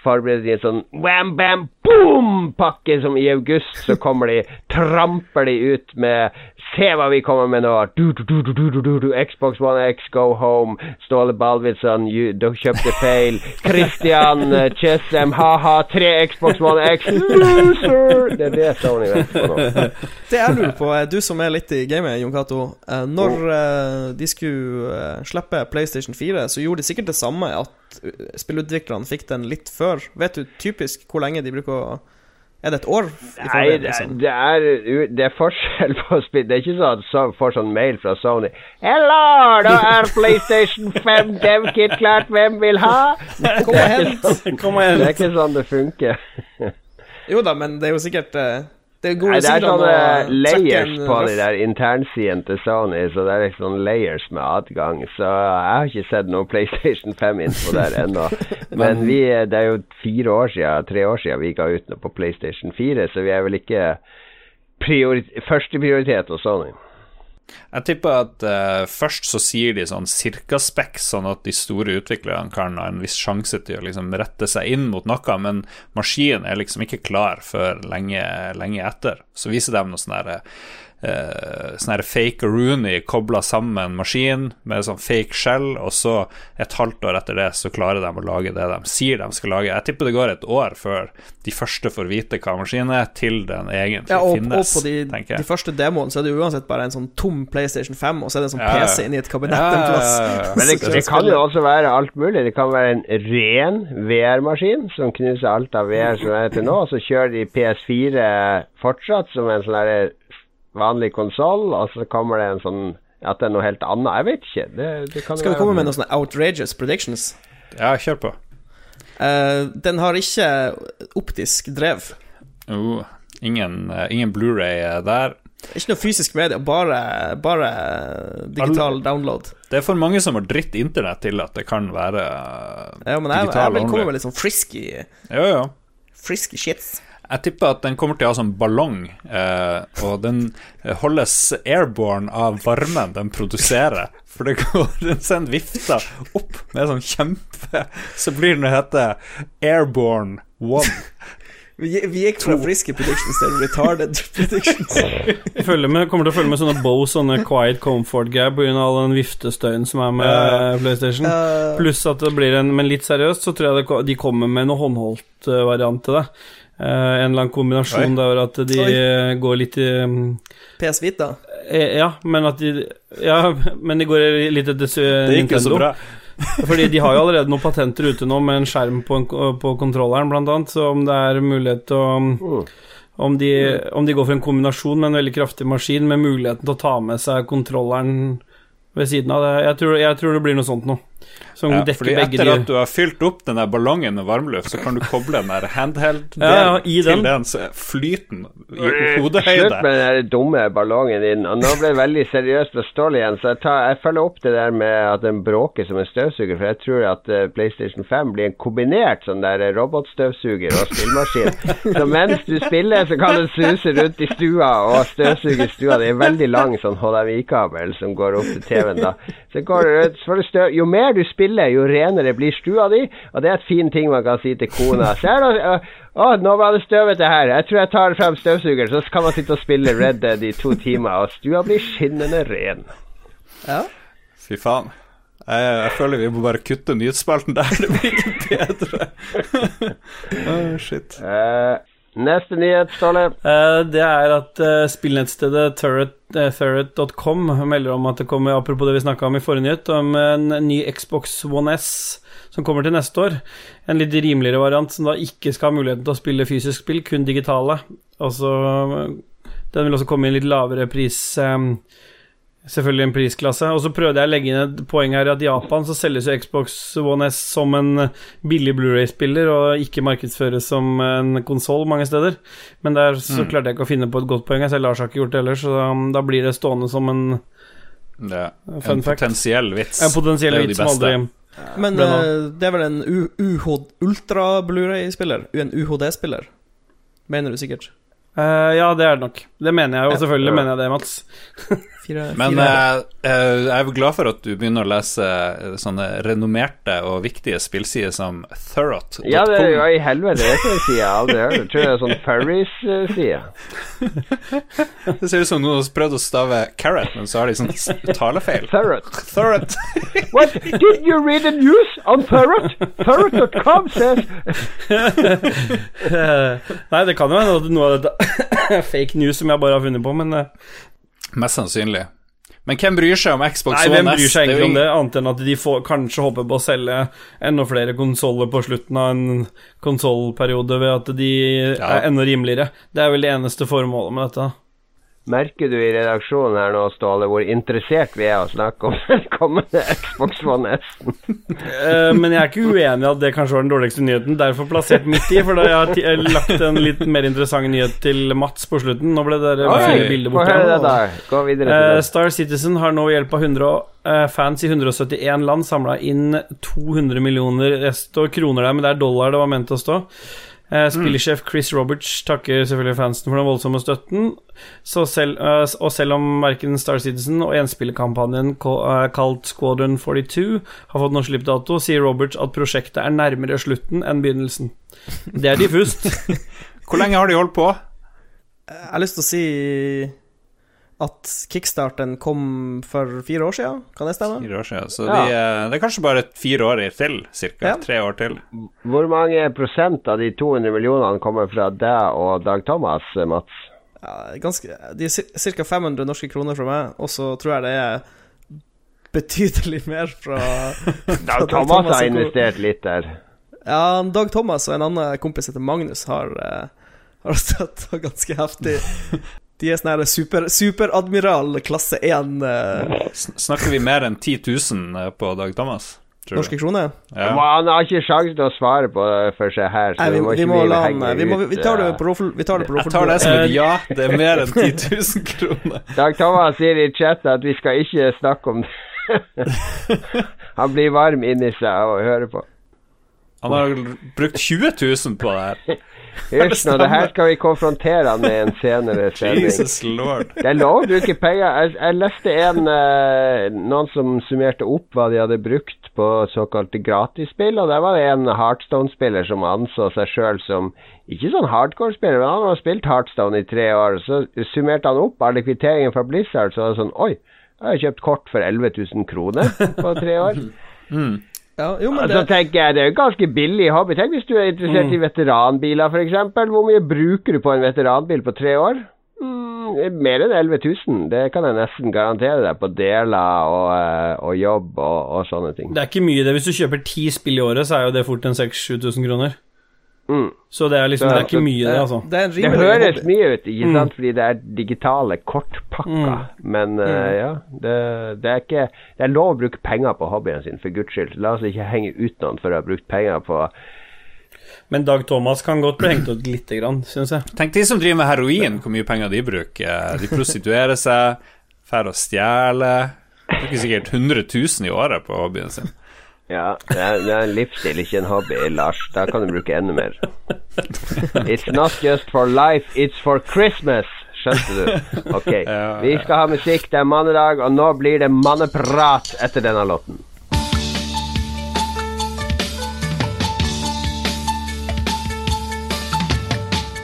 forbereder de en sånn wham bam boom-pakke som i august så kommer de, tramper de ut med Se hva vi kommer med nå! Du, du, du, du, du, du. Xbox One X, go home. Ståle Balvidsson, du kjøpte feil. Christian Chessem, ha-ha, tre Xbox One X, loser! Det er det Sony vet på nå. (laughs) Det jeg lurer på, er du som er litt i gamet, Jon Cato. eh, Når eh, de skulle eh, slippe PlayStation 4, så gjorde de sikkert det samme, at eh, spillutviklerne fikk den litt før. Vet du typisk hvor lenge de bruker å Er det et år? i Nei, det liksom? det er, det er forskjell på spill. Det er ikke sånn at du får sånn mail fra Sony. Hello, da er PlayStation 5 DevKit klart, hvem vil ha? Kom og hent! Kom Det er ikke sånn det funker. Jo da, men det er jo sikkert eh, Det går Nei, det er sånne layers på de der internsidene til Sony, så det er liksom layers med adgang. Så jeg har ikke sett noe PlayStation 5-info der ennå. (laughs) Men vi, det er jo fire år siden, tre år siden vi ga ut noe på PlayStation 4, så vi er vel ikke priori førsteprioritet hos Sony. Jeg tipper at uh, først så sier de sånn cirka-spekk, sånn at de store utviklerne kan ha en viss sjanse til å liksom rette seg inn mot noe, men maskinen er liksom ikke klar før lenge, lenge etter. Så viser de noe sånn derre uh, sånn fake Rooney kobla sammen maskin med sånn fake shell, og så et halvt år etter det så klarer de å lage det de sier de skal lage. Jeg tipper det går et år før de første får vite hva maskinen er, til den egentlig Ja, og, og finnes, på de, tenker de første demoene så er det jo uansett bare en sånn tom PlayStation 5, og så er det en sånn Ja, ja. PC inni et kabinett en plass. Men det, (laughs) det kan jo også være alt mulig. Det kan være en ren VR-maskin som knuser alt av VR som er til nå. Og så kjører de PS4 fortsatt som en sånn der vanlig konsoll, og så kommer det en sånn at det er noe helt annet. Jeg vet ikke. Det, det kan Skal vi komme med noen sånne outrageous predictions? Ja, kjør på. Uh, den har ikke optisk drev. Uh, ingen eh, ingen Blu-ray der. Ikke noe fysisk medie, bare, bare digital download. Det er for mange som har dritt internett til at det kan være eh, Ja, men jeg, Digital jeg vil komme med litt sånn frisky, Jo, jo. frisky shits. Jeg tipper at den kommer til å ha sånn ballong, eh, og den holdes airborne av varmen den produserer. For det går den sender vifte opp med sånn kjempe Så blir den å hete Airborne One. Vi, vi gikk fra friske predictions til retarded predictions. (laughs) Med, kommer til å følge med sånne Bow, sånne quiet comfort-gab pga. all den viftestøyen som er med uh, PlayStation. Pluss at det blir en Men litt seriøst så tror jeg det, de kommer med noe håndholdt eh, variant til det. Eh, en eller annen kombinasjon Oi. der at de Oi. går litt i mm, PS Vita. eh, Ja, men at de Ja, men de går litt etter Nintendo. Det gikk jo så bra. (laughs) Fordi de har jo allerede noen patenter ute nå med en skjerm på, en, på kontrolleren, blant annet, så om det er mulighet til å Mm. om de, om de går for en kombinasjon med en veldig kraftig maskin med muligheten til å ta med seg kontrolleren ved siden av det. Jeg tror, jeg tror det blir noe sånt noe. Som Ja, dekker fordi begge etter de at du har fylt opp den der ballongen med varmluft, så kan du koble den der handheld-delen (laughs) Ja, ja, til den. den, så hodehøyde. i Slutt med den der dumme ballongen din. Og nå ble det veldig seriøst og stål igjen, så jeg, tar, jeg følger opp det der med at den bråker som en støvsuger, for jeg tror at eh, PlayStation 5 blir en kombinert sånn der robotstøvsuger og spillmaskin. (laughs) så mens du spiller, så kan den suse rundt i stua og støvsuge stua. Det er en veldig lang sånn HDMI-kabel som går opp til TV-en da. Så går det rundt, så får du støv. Jo mer du spiller, jo renere blir stua di, og det er et fin ting man kan si til kona. Se her, da. Å, nå var det støvete her. Jeg tror jeg tar frem støvsugeren, så kan man sitte og spille Red Dead i to timer, og stua blir skinnende ren. Ja. Fy faen. Jeg, jeg føler vi må bare kutte nyhetsspalten der. (laughs) Det blir ikke bedre. (laughs) oh, shit. Eh, neste nyhet, Ståle. Eh, Det er at eh, spillnettstedet turret, eh, melder om at det kommer, apropos det vi snakka om i forrige nyhet, om en ny Xbox One S som kommer til neste år. En litt rimeligere variant som da ikke skal ha muligheten til å spille fysisk spill, kun digitale. Altså Den vil også komme i en litt lavere pris. eh, Selvfølgelig en prisklasse. Og så prøvde jeg å legge inn et poeng her at i Japan så selges jo Xbox One S som en billig Blu-ray-spiller, og ikke markedsføres som en konsoll mange steder. Men der så klarte jeg ikke å finne på et godt poeng, så Lars har ikke gjort det ellers, så da, da blir det stående som en, Det Fun en fact. potensiell vits. en potensiell Det er jo de vits som beste. aldri Men uh, eh, det er vel en U UH Ultra Blu-ray-spiller? En UHD-spiller? Mener du sikkert? Uh, Ja, det er det nok. Det mener jeg jo, selvfølgelig mener jeg det, Mats. (laughs) Fire, Men fire. eh, eh, jeg er glad for at du begynner å lese eh, sånne renommerte og viktige spillsider som Thurrot.com. Ja, det er jo i helvete, det kan jeg si. Jeg har aldri hørt det. Jeg tror det er sånn Furries-side. (laughs) Det ser ut som noen har prøvd å stave carrot, men så har de sånn talefeil. Thurrot. Thurrot. (laughs) What? Did you read the news on Thurrot? Thurrot.com says (laughs) Nei, det kan jo hende at noe av dette er fake news som jeg bare har funnet på, men Mest sannsynlig. Men hvem bryr seg om Xbox Nei, One hvem S? bryr seg egentlig om det, annet enn at de får, kanskje håper på å selge enda flere konsoller på slutten av en konsollperiode ved at de Ja. er enda rimeligere. Det er vel det eneste formålet med dette. Merker du i redaksjonen her nå, Ståle, hvor interessert vi er å snakke om (laughs) den kommende Xbox One S? uh, men jeg er ikke uenig i at det kanskje var den dårligste nyheten, derfor plassert midt i, for da jeg har lagt en litt mer interessant nyhet til Mats på slutten. Nå ble det der fine bildet det, borte. Gå videre Eh, det. Star Citizen har nå hjelp av 100, uh, fans i 171 land samla inn 200 millioner rest og kroner der, men det er dollar det var ment å stå. Eh, spillersjef Chris Roberts takker selvfølgelig fansen for den voldsomme støtten. Så selv, eh, og selv om verken Star Citizen og enspillerkampanjen eh, kalt Squadron 42 har fått noen slippdato, sier Roberts at prosjektet er nærmere slutten enn begynnelsen. Det er diffust. (laughs) Hvor lenge har de holdt på? Jeg har lyst til å si at kickstarten kom for fire år siden, kan det stemme? Fire år siden. Så Ja. de, eh, det er kanskje bare fire år til, cirka. Ja. Tre år til. Hvor mange prosent av de 200 millionene kommer fra deg og Dag Thomas, Mats? Ja, ganske, de er ca. 500 norske kroner fra meg, og så tror jeg det er betydelig mer fra, (laughs) fra Dag Thomas har investert litt der. Ja, Dag Thomas og en annen kompis heter Magnus har, eh, har støtta (laughs) ganske heftig. De er sånn super, superadmiral klasse 1 Uh... Snakker vi mer enn 10 000 på Dag Thomas? Tror norske kroner. Ja. Han har ikke sjanse til å svare på det for seg her, så Nei, vi, vi må vi må la han vi, må, vi tar det eh. på roffel... Vi tar det på Jeg tar det som et Eh, ja. Det er mer enn 10 000 kroner. (laughs) Dag Thomas sier i chat at vi skal ikke snakke om det. (laughs) Han blir varm inni seg av å høre på. Han har brukt 20 000 på det her. (laughs) Hysj nå, det her skal vi konfrontere han med en senere (laughs) sending. Jesus lord. Det er lov å bruke penger. Jeg, jeg leste en eh, noen som summerte opp hva de hadde brukt på såkalte gratisspill, og der var det en Heartstone-spiller som anså seg sjøl som ikke sånn hardcore-spiller, men han har spilt Heartstone i tre år. Så summerte han opp alle kvitteringene fra Blizzard, så var det sånn Oi, jeg har kjøpt kort for 11 000 kroner på tre år. (laughs) Ja, jo, men Og så det, tenker jeg, Det er jo ganske billig hobby. Tenk hvis du er interessert i veteranbiler, f.eks. Hvor mye bruker du på en veteranbil på tre år? Mm, mer enn 11 000. Det kan jeg nesten garantere deg på deler og, eh, og jobb og, og sånne ting. Det er ikke mye, det. Hvis du kjøper ti spill i året, så er jo det fort en 6000-7000 kroner. Mm. Så det er liksom Så- Det er ikke mye, det, det, altså. det Det høres hobby. mye ut, ikke Mm. fordi det er digitale kortpakker. Men uh, ja, det, det er ikke Det er lov å bruke penger på hobbyen sin, for guds skyld. La oss ikke henge ut noen for å ha brukt penger på Men Dag Thomas kan godt bli hengt ut lite grann, syns jeg. Tenk de som driver med heroin, hvor mye penger de bruker. De prostituerer seg, drar og stjeler. Bruker sikkert 100 000 i året på hobbyen sin. Ja, det er, det er en livsstil, ikke en hobby, Lars. Da kan du bruke enda mer. It's not just for life, it's for Christmas. Skjønte du? Ok. (laughs) Vi skal ha musikk, det er mannedag, og nå blir det manneprat etter denne låten.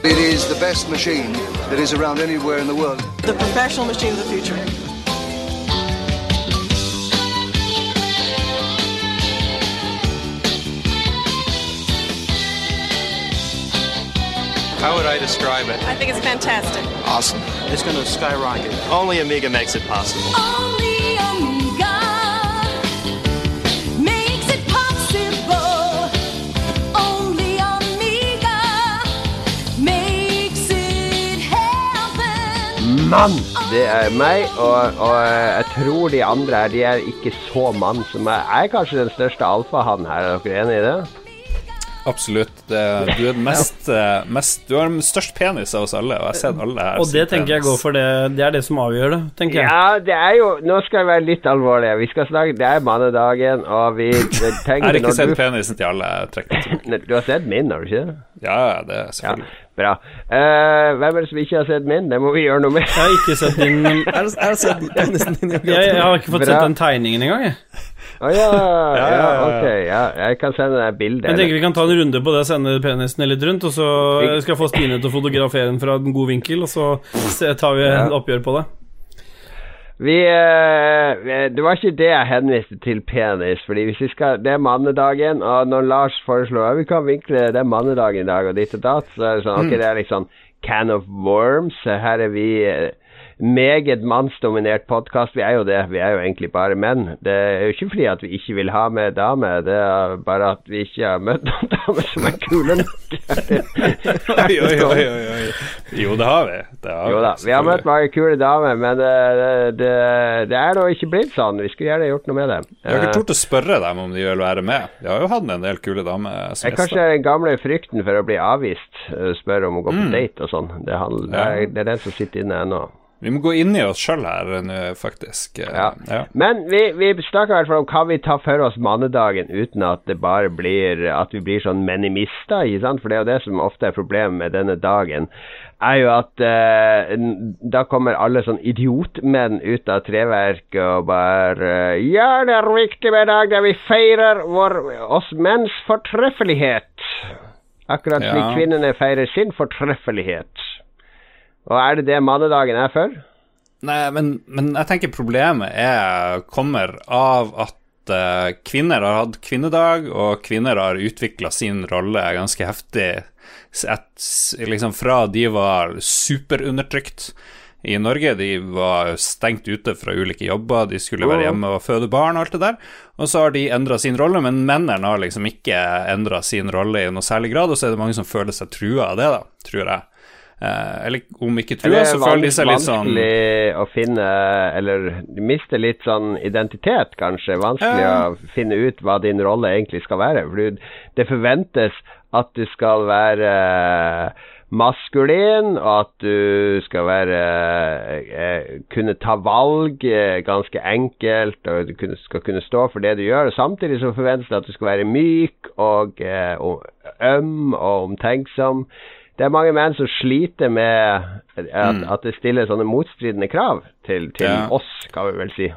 It is the best machine that is around anywhere in the world. the professional machine of the future. How would I describe it? I think it's fantastic. Awesome. It's going to skyrocket. Only Amiga makes it possible. Only Amiga makes it possible. Only Amiga makes it happen. Mann! Det er meg, og, og jeg tror de andre her, de er ikke så mann som meg. Jeg er kanskje den største alfahann her, er dere enig i det? Absolutt. Det, du er den mest, eh, mest Du har den størst penis av oss alle, og jeg har sett alle her. Og det tenker tenker jeg går for det. Det er det som avgjør det, tenker jeg. Ja, det er jo Nå skal jeg være litt alvorlig. Vi skal snakke Det er mannedagen, og vi (laughs) Jeg har ikke sett du, penisen til alle. Jeg (laughs) du har sett min, har du ikke? Ja, det er Ja, selvfølgelig. bra. Uh, hvem er det som ikke har sett min? Det må vi gjøre noe med. Jeg har ikke sett din Jeg, Jeg har- jeg har sett penisen din. i jeg har ikke fått Bra. sett den tegningen engang, jeg. Å ja, ja, ja, ja. ok. Ja, jeg kan sende deg bilde. Jeg tenker vi kan ta en runde på det, sende penisen litt rundt, og så skal jeg få Stine til å fotografere den fra en god vinkel, og så tar vi en et oppgjør på det. Vi eh, Det var ikke det jeg henviste til penis, fordi hvis vi skal Det er mannedagen, og når Lars foreslår at vi kan vinkle det er mannedagen i dag, og ditt og datt, så er det sånn Ok, det er liksom can of worms. Her er vi eh, meget mannsdominert podkast. Vi er jo det. Vi er jo egentlig bare menn. Det er jo ikke fordi at vi ikke vil ha med damer, det er bare at vi ikke har møtt noen (laughs) damer som er kule nok. (laughs) Oi, oi, oi, oi. Jo, det har vi. Det har Jo da, vi har møtt mange kule damer, men det, det, det, det er nå ikke blitt sånn. Vi skulle gjerne gjort noe med det. Jeg har Eh, ikke tort å spørre dem om de vil være med. Vi har jo hatt en del kule damer Det er kanskje den gamle frykten for å bli avvist, spørre om å gå på Mm. date og sånn. Det er den som sitter inne ennå. Vi må gå inn i oss sjøl her nå, faktisk. Eh, Ja. ja. Men vi, vi snakker i hvert fall om hva vi tar for oss mannedagen uten at det bare blir At vi blir sånn menimister, ikke sant? For det er jo det som ofte er problemet med denne dagen. Er jo at eh, da kommer alle sånn idiotmenn ut av treverket og bare Ja, det er viktig med en dag der vi feirer vår, oss menns fortreffelighet. Akkurat slik Ja. kvinnene feirer sin fortreffelighet. Og er det det mannedagen er for? Nei, men, men jeg tenker problemet er, kommer av at uh, kvinner har hatt kvinnedag, og kvinner har utvikla sin rolle ganske heftig et, liksom fra de var superundertrykt i Norge. De var stengt ute fra ulike jobber, de skulle være hjemme og føde barn og alt det der. Og så har de endra sin rolle, men mennene har liksom ikke endra sin rolle i noe særlig grad, og så er det mange som føler seg trua av det, da, tror jeg. Eh, eller om ikke trua, så føler de seg litt sånn vanskelig å finne Eller de mister litt sånn identitet, kanskje. Vanskelig Ja. å finne ut hva din rolle egentlig skal være. For det forventes at du skal være maskulin, og at du skal være eh, Kunne ta valg eh, ganske enkelt, og du skal kunne stå for det du gjør. Og samtidig så forventes det at du skal være myk og, eh, og øm og omtenksom. Det er mange menn som sliter med at, at det stiller sånne motstridende krav til, til Ja. oss, kan vi vel si.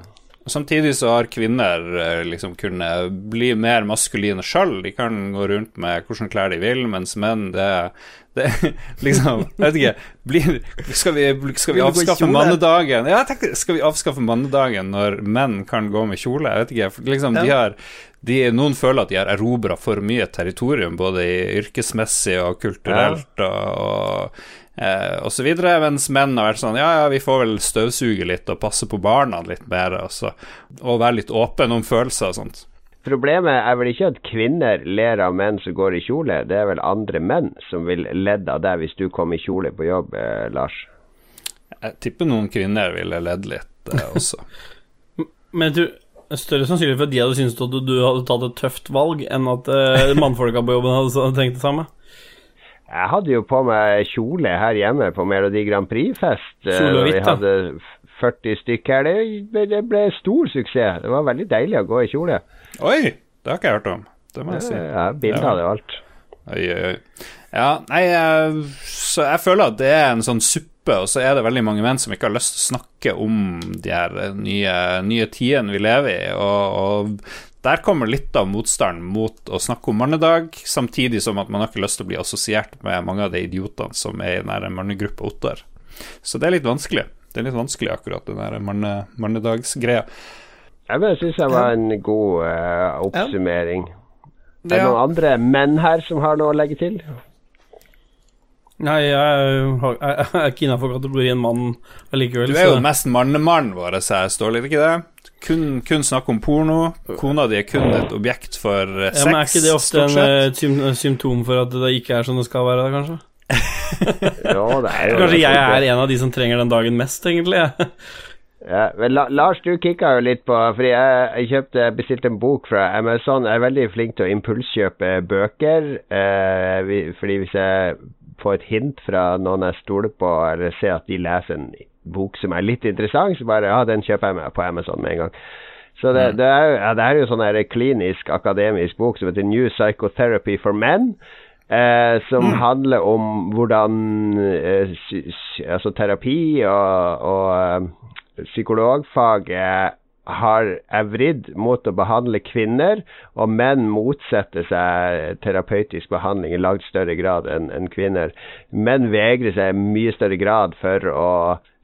Samtidig så har kvinner eh, liksom kunnet bli mer maskuline sjøl. De kan gå rundt med hvordan klær de vil, mens menn, det, det (laughs) liksom Jeg vet ikke blir, Skal vi, skal vi avskaffe mannedagen? Ja, tenkte, skal vi avskaffe mannedagen når menn kan gå med kjole? Jeg vet ikke. For liksom, de har de, Noen føler at de har erobra for mye territorium, både i yrkesmessig og kulturelt og, og eh, og så videre, mens menn har vært sånn Ja, ja, vi får vel støvsuge litt og passe på barna litt mer, og, så, og være litt åpen om følelser og sånt. Problemet er vel ikke at kvinner ler av menn som går i kjole, det er vel andre menn som vil ledde av deg hvis du kom i kjole på jobb, eh, Lars. Jeg tipper noen kvinner ville ledd litt eh, (laughs) også. Men er større sannsynlighet for at de hadde syntes at du, du hadde tatt et tøft valg, enn at eh, (laughs) mannfolka på jobben hadde tenkt det samme. Jeg hadde jo på meg kjole her hjemme på Melodi Grand Prix-fest. eh, Kjole og hvitt, da. Hadde f- 40 stykker her. Det, det ble stor suksess. Det var veldig deilig å gå i kjole. Oi, det har ikke jeg hørt om. Det må jeg si. Ja, bilder av Ja. det og alt. Oi, oi. Ja, nei, eh, så jeg føler at det er en sånn suppe, og så er det veldig mange menn som ikke har lyst til å snakke om de her eh, nye, nye tidene vi lever i, og, og der kommer litt av motstanden mot å snakke om mannedag, samtidig som at man har ikke lyst til å bli assosiert med mange av de idiotene som er i den mannegruppa Ottar. Så det er litt vanskelig. Det er litt vanskelig akkurat den der manne, mannedagsgreia. Jeg bare syns det var en god uh, oppsummering. Er det noen andre menn her som har noe å legge til? Nei, jeg, er jeg, jeg ikke innafor kategorien mann allikevel. Du er jo så- mest mannemannen vår jeg står litt, ikke det? Kun, kun snakk om porno. Kona di er kun et objekt for eh, sex. ja, men Er ikke det ofte en eh, sym symptom for at det ikke er som det skal være, kanskje? Jo, det er jo Kanskje jeg er en av de som trenger den dagen mest, egentlig. Ja, men La Lars, du kikka jo litt på Fordi jeg, jeg kjøpte, bestilte en bok fra Amazon. Jeg er veldig flink til å impulskjøpe bøker. Eh, fordi hvis jeg får et hint fra noen jeg stoler på, eller ser at de leser en bok som er litt interessant, så bare ja, den kjøper jeg meg på Amazon med en gang. Så det, det, er, jo- ja, det er jo sånn klinisk akademisk bok som heter New Psychotherapy for Men. Eh, som handler om hvordan eh, altså terapi og, og eh, psykologfaget har er vridd mot å behandle kvinner, og menn motsetter seg terapeutisk behandling i langt større grad enn en kvinner. Menn vegrer seg i mye større grad for å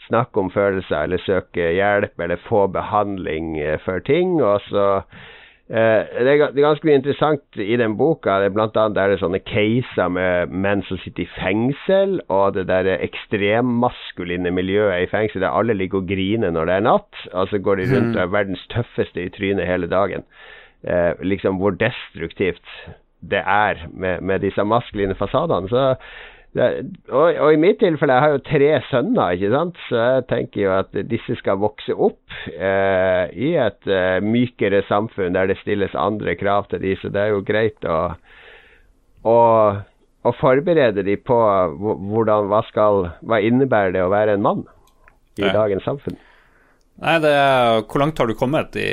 snakke om følelser eller søke hjelp eller få behandling eh, for ting. og så det, er, ga- det er ganske mye interessant i den boka. Blant annet er det sånne caser med menn som sitter i fengsel, og det der ekstremmaskuline miljøet i fengsel der alle ligger og griner når det er natt, og så går de rundt og er verdens tøffeste i trynet hele dagen. Eh, liksom hvor destruktivt det er med, med disse maskuline fasadene. Så det, og, og i mitt tilfelle, jeg har jo tre sønner, ikke sant, så jeg tenker jo at disse skal vokse opp eh, i et eh, mykere samfunn der det stilles andre krav til de, så det er jo greit å, å, å forberede de på hvordan, hva skal, hva innebærer det å være en mann? i Ja. dagens samfunn. Nei, det er, Hvor langt har du kommet i,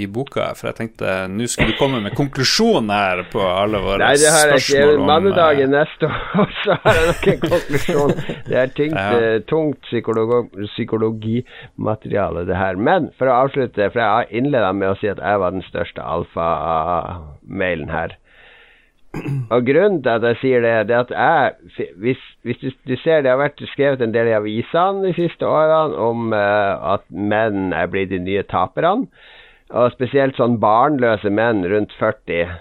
i boka? For jeg tenkte nå skulle du komme med konklusjon her på alle våre spørsmål. Nei, det har jeg ikke. om Mannedagen eh, neste år, (laughs) så har jeg nok en konklusjon. Det er tyngt, Ja. eh, tungt psykologimateriale, psykologimateriale, det her. Men for å avslutte, for jeg innleda med å si at jeg var den største alfa-mailen her. Og grunnen til at jeg sier det, det er at jeg Hvis, hvis du, du ser det har vært skrevet en del i avisene de siste årene om uh, at menn er blitt de nye taperne. Og spesielt sånn barnløse menn rundt 40.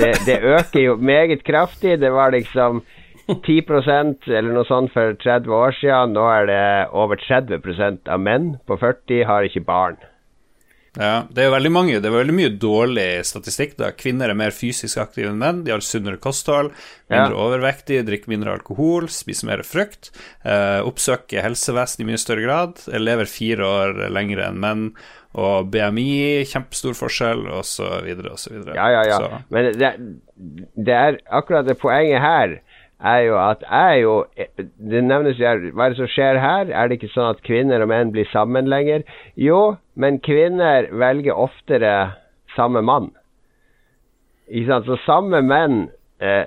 Det, det øker jo meget kraftig. Det var liksom 10% eller noe sånt for 30 år siden. Nå er det over 30 av menn på 40 har ikke barn. Ja, det er jo veldig mange Det er veldig mye dårlig statistikk. da Kvinner er mer fysisk aktive enn menn. De har sunnere kosthold, mindre Ja. overvektige, drikker mindre alkohol, spiser mer frukt. Eh, oppsøker helsevesen i mye større grad. Lever fire år lenger enn menn. Og BMI, kjempestor forskjell, så videre. Ja, ja, ja. Så, Men det, det er akkurat det poenget her er jo at jeg jo Det nevnes jo Hva er det som skjer her? Er det ikke sånn at kvinner og menn blir sammen lenger? Jo, men kvinner velger oftere samme mann. Ikke sant? Så samme menn eh,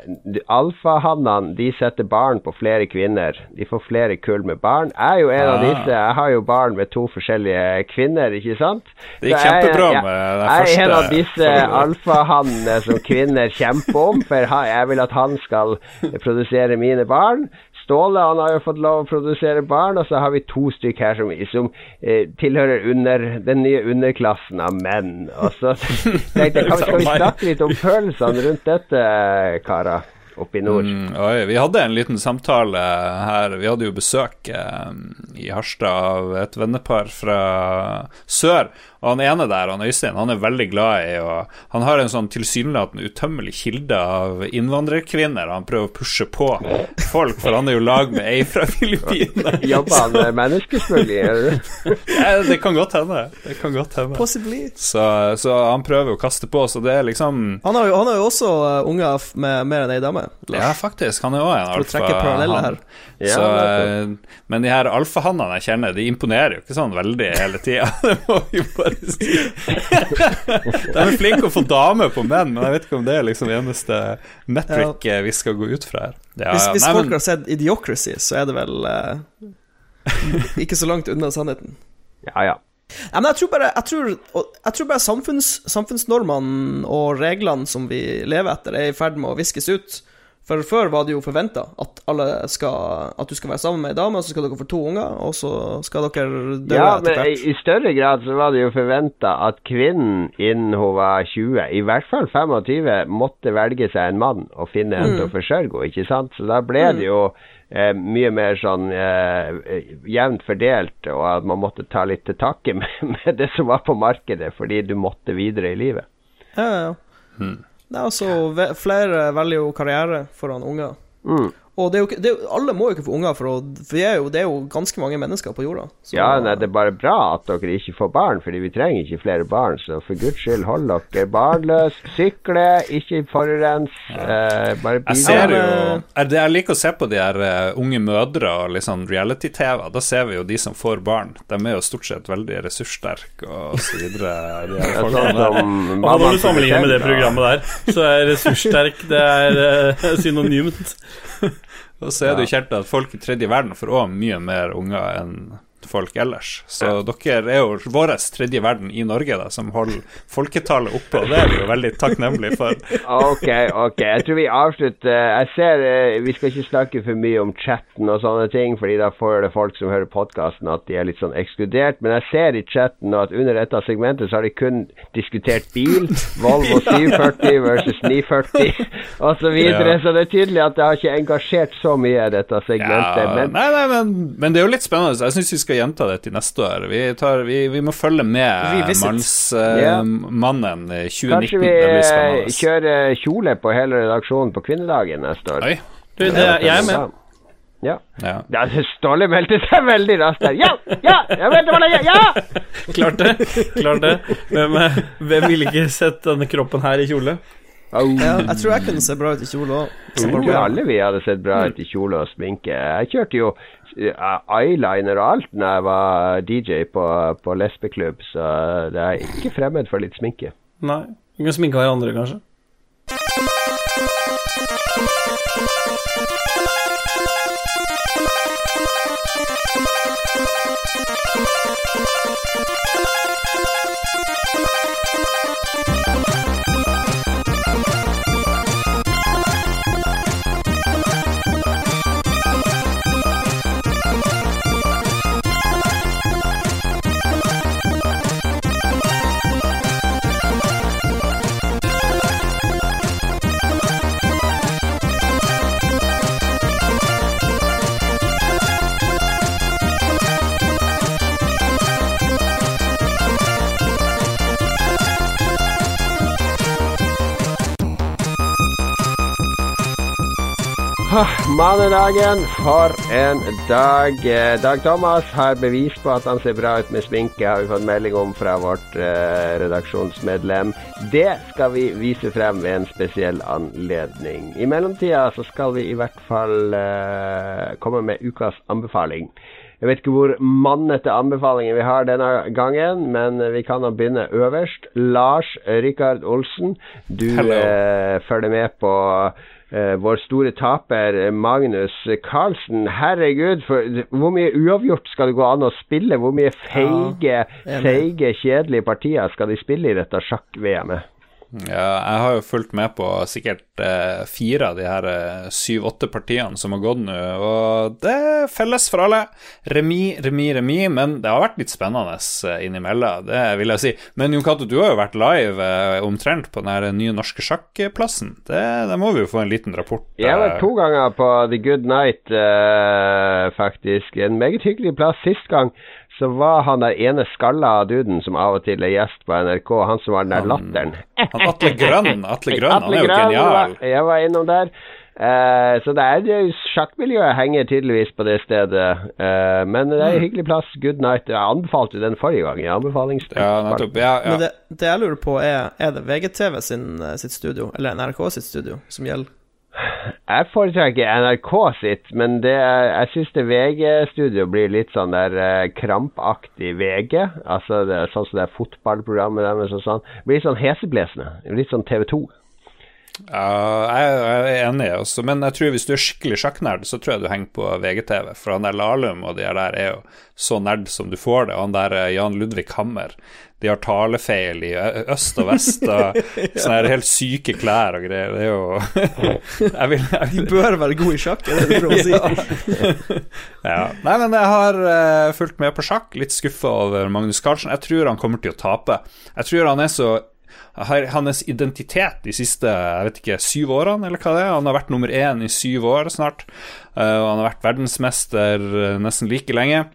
Alfahannene de setter barn på flere kvinner. De får flere kull med barn. Jeg er jo en av Ah. disse. Jeg har jo barn med to forskjellige kvinner, ikke sant? Det gikk jeg- kjempebra jeg- med den Jeg er en av disse alfahannene som kvinner kjemper om, for jeg vil at han skal produsere mine barn. Ståle han har jo fått lov å produsere barn, og så har vi to stykk her som, som eh, tilhører under, den nye underklassen av menn. Og så (laughs) tenkte jeg, kan, skal vi snakke litt om følelsene rundt dette, karer, oppe i nord? Mm, oi, vi hadde en liten samtale her. Vi hadde jo besøk eh, i Harstad av et vennepar fra sør. Og han ene der, han Øystein, han er veldig glad i å Han har en sånn tilsynelatende utømmelig kilde av innvandrerkvinner. Han prøver å pushe på folk, for han er jo lag med ei fra Filippinene. (laughs) Jobber han med menneskesmugling? eller? (laughs) Ja, det kan godt hende. Det kan godt hende. Possibly. Så, så han prøver å kaste på, så det er liksom Han har jo, han har jo også uh, unger med mer enn ei dame. Ja, faktisk. Han er òg en For å trekke paralleller her. Ja, så, eh, men de her alfahannene jeg kjenner, de imponerer jo ikke sånn veldig hele tida. (laughs) Det må vi bare. De er flinke å få damer på menn, men jeg vet ikke om det er liksom eneste metric ja. vi skal gå ut fra her. Ja, Hvis, hvis nei, folk men- har sett Idiocracy, så er det vel uh, ikke så langt unna sannheten. Ja, ja. Nei, men jeg tror bare, jeg tror, jeg tror bare samfunns, samfunnsnormene og reglene som vi lever etter, er i ferd med å viskes ut. For før var det jo forventa at At du skal være sammen med ei dame, og så skal dere få to unger, og så skal dere dø Ja, etter hvert. Ja, men i større grad så var det jo forventa at kvinnen innen hun var 20, i hvert fall 25, måtte velge seg en mann og finne en til å forsørge henne, ikke sant? Så da ble det jo eh, mye mer sånn eh, jevnt fordelt, og at man måtte ta litt til takke med, (laughs) med det som var på markedet, fordi du måtte videre i livet. Ja, ja, ja. Nei, altså, flere velger jo karriere foran unger. Mm. Og det er jo ikke, det er, alle må jo ikke få unger, for, å, for det, er jo, det er jo ganske mange mennesker på jorda. Så- Ja, nei, det er bare bra at dere ikke får barn, fordi vi trenger ikke flere barn. Så for guds skyld, hold dere barnløs, sykle, ikke forurens. Eh, bare Jeg ser jo er det, Jeg liker å se på de her eh, unge mødre og litt sånn reality-TV. Da ser vi jo de som får barn. De er jo stort sett veldig ressurssterke og så videre. (laughs) De her folkene sånn der. som Og mamma når du sammenligner med det programmet der, så er ressurssterk Det er eh, synonymt. (laughs) Og så er det jo kjent at folk i tredje verden får òg mye mer unger enn folk ellers. Så dere er jo vår tredje verden i Norge, da, som holder folketallet oppe, og det er vi jo veldig takknemlige for. (laughs) Ok, ok. Jeg tror vi avslutter. Jeg ser eh, Vi skal ikke snakke for mye om chatten og sånne ting, fordi da får det folk som hører podkasten at de er litt sånn ekskludert. Men jeg ser i chatten at under dette segmentet så har de kun diskutert bil. Volvo (laughs) (laughs) 740 versus 940 osv. Så. Ja. så det er tydelig at det har ikke engasjert så mye, dette segmentet. Ja, men nei, nei, men, men det er jo litt spennende. Jeg syns vi skal gjenta det til neste år. Vi, tar, vi, vi må følge med mannsmannen uh, yeah. 2019. kanskje vi blir eh, kjører kjole på hele redaksjonen på kvinnedagen neste år. Oi. Du, det, jeg er med. Ja. Ja. Ja, Ståle meldte seg veldig raskt der. Ja! Ja! Jeg meldte meg det er! Ja! Klart det. Klart det. Hvem, hvem ville ikke sett denne kroppen her i kjole? Oh. Ja, jeg tror jeg kunne se bra ut i kjole òg. Jeg tror alle vi hadde sett bra ut i kjole og sminke. Jeg kjørte jo eyeliner og alt når jeg var DJ på, på lesbeklubb, så det er ikke fremmed for litt sminke. Nei. Vi kan sminke hverandre, kanskje. Mannedagen, for en dag. Eh, Dag Thomas har bevis på at han ser bra ut med sminke, har vi fått melding om fra vårt eh, redaksjonsmedlem. Det skal vi vise frem ved en spesiell anledning. I mellomtida så skal vi i hvert fall eh, komme med ukas anbefaling. Jeg vet ikke hvor mannete anbefalinger vi har denne gangen, men vi kan nå begynne øverst. Lars Rikard Olsen, du eh, følger med på eh, vår store taper Magnus Carlsen. Herregud, for hvor mye uavgjort skal det gå an å spille? Hvor mye feige, ja, feige, kjedelige partier skal de spille i dette sjakk-VM-et? Ja, jeg har jo fulgt med på sikkert eh, fire av de her eh, syv-åtte partiene som har gått nå, og det er felles for alle. Remis, remis, remis, men det har vært litt spennende eh, innimellom, det vil jeg si. Men Jon Cato, du har jo vært live omtrent på den her nye norske sjakkplassen. Det, det må vi jo få en liten rapport Jeg var vært to ganger på The Good Night, faktisk. En meget hyggelig plass. Sist gang så var han der ene skalla duden som av og til er gjest på NRK, han som var den der latteren. Han Atle Grønn, Atle Grønn, han er jo genial. var- Jeg var innom der. Eh, så det er jo Sjakkmiljøet henger tydeligvis på det stedet. Eh, men det er en hyggelig plass. Good night. Jeg anbefalte den forrige gang i. Ja, nettopp. Ja, ja. Men det, det jeg lurer på, er Er det VGTV sin, eh, sitt studio, eller NRK sitt studio, som gjelder? Jeg foretrekker NRK sitt, men det, jeg syns VG-studio blir litt sånn der eh, krampaktig VG. Altså det, sånn som det fotballprogrammet deres og sånn. Blir litt sånn heseblesende. Litt sånn TV 2. Ja, jeg, jeg er enig, også, men jeg tror hvis du er skikkelig sjakknerd, så tror jeg du henger på VGTV. For han der Lahlum og de der er jo så nerd som du får det. Og han der eh, Jan Ludvig Hammer, de har talefeil i øst og vest og (laughs) sånne her helt syke klær og greier. Det er jo (laughs) Jeg vil, jeg De bør være gode i sjakk, er det du prøver å (laughs) si? ja. Nei, men jeg har uh, fulgt med på sjakk. Litt skuffa over Magnus Carlsen. Jeg tror han kommer til å tape. Jeg tror han er så hans identitet de siste jeg vet ikke, syv årene, eller hva det er. Han har vært nummer én i syv år snart, eh, og han har vært verdensmester eh, nesten like lenge.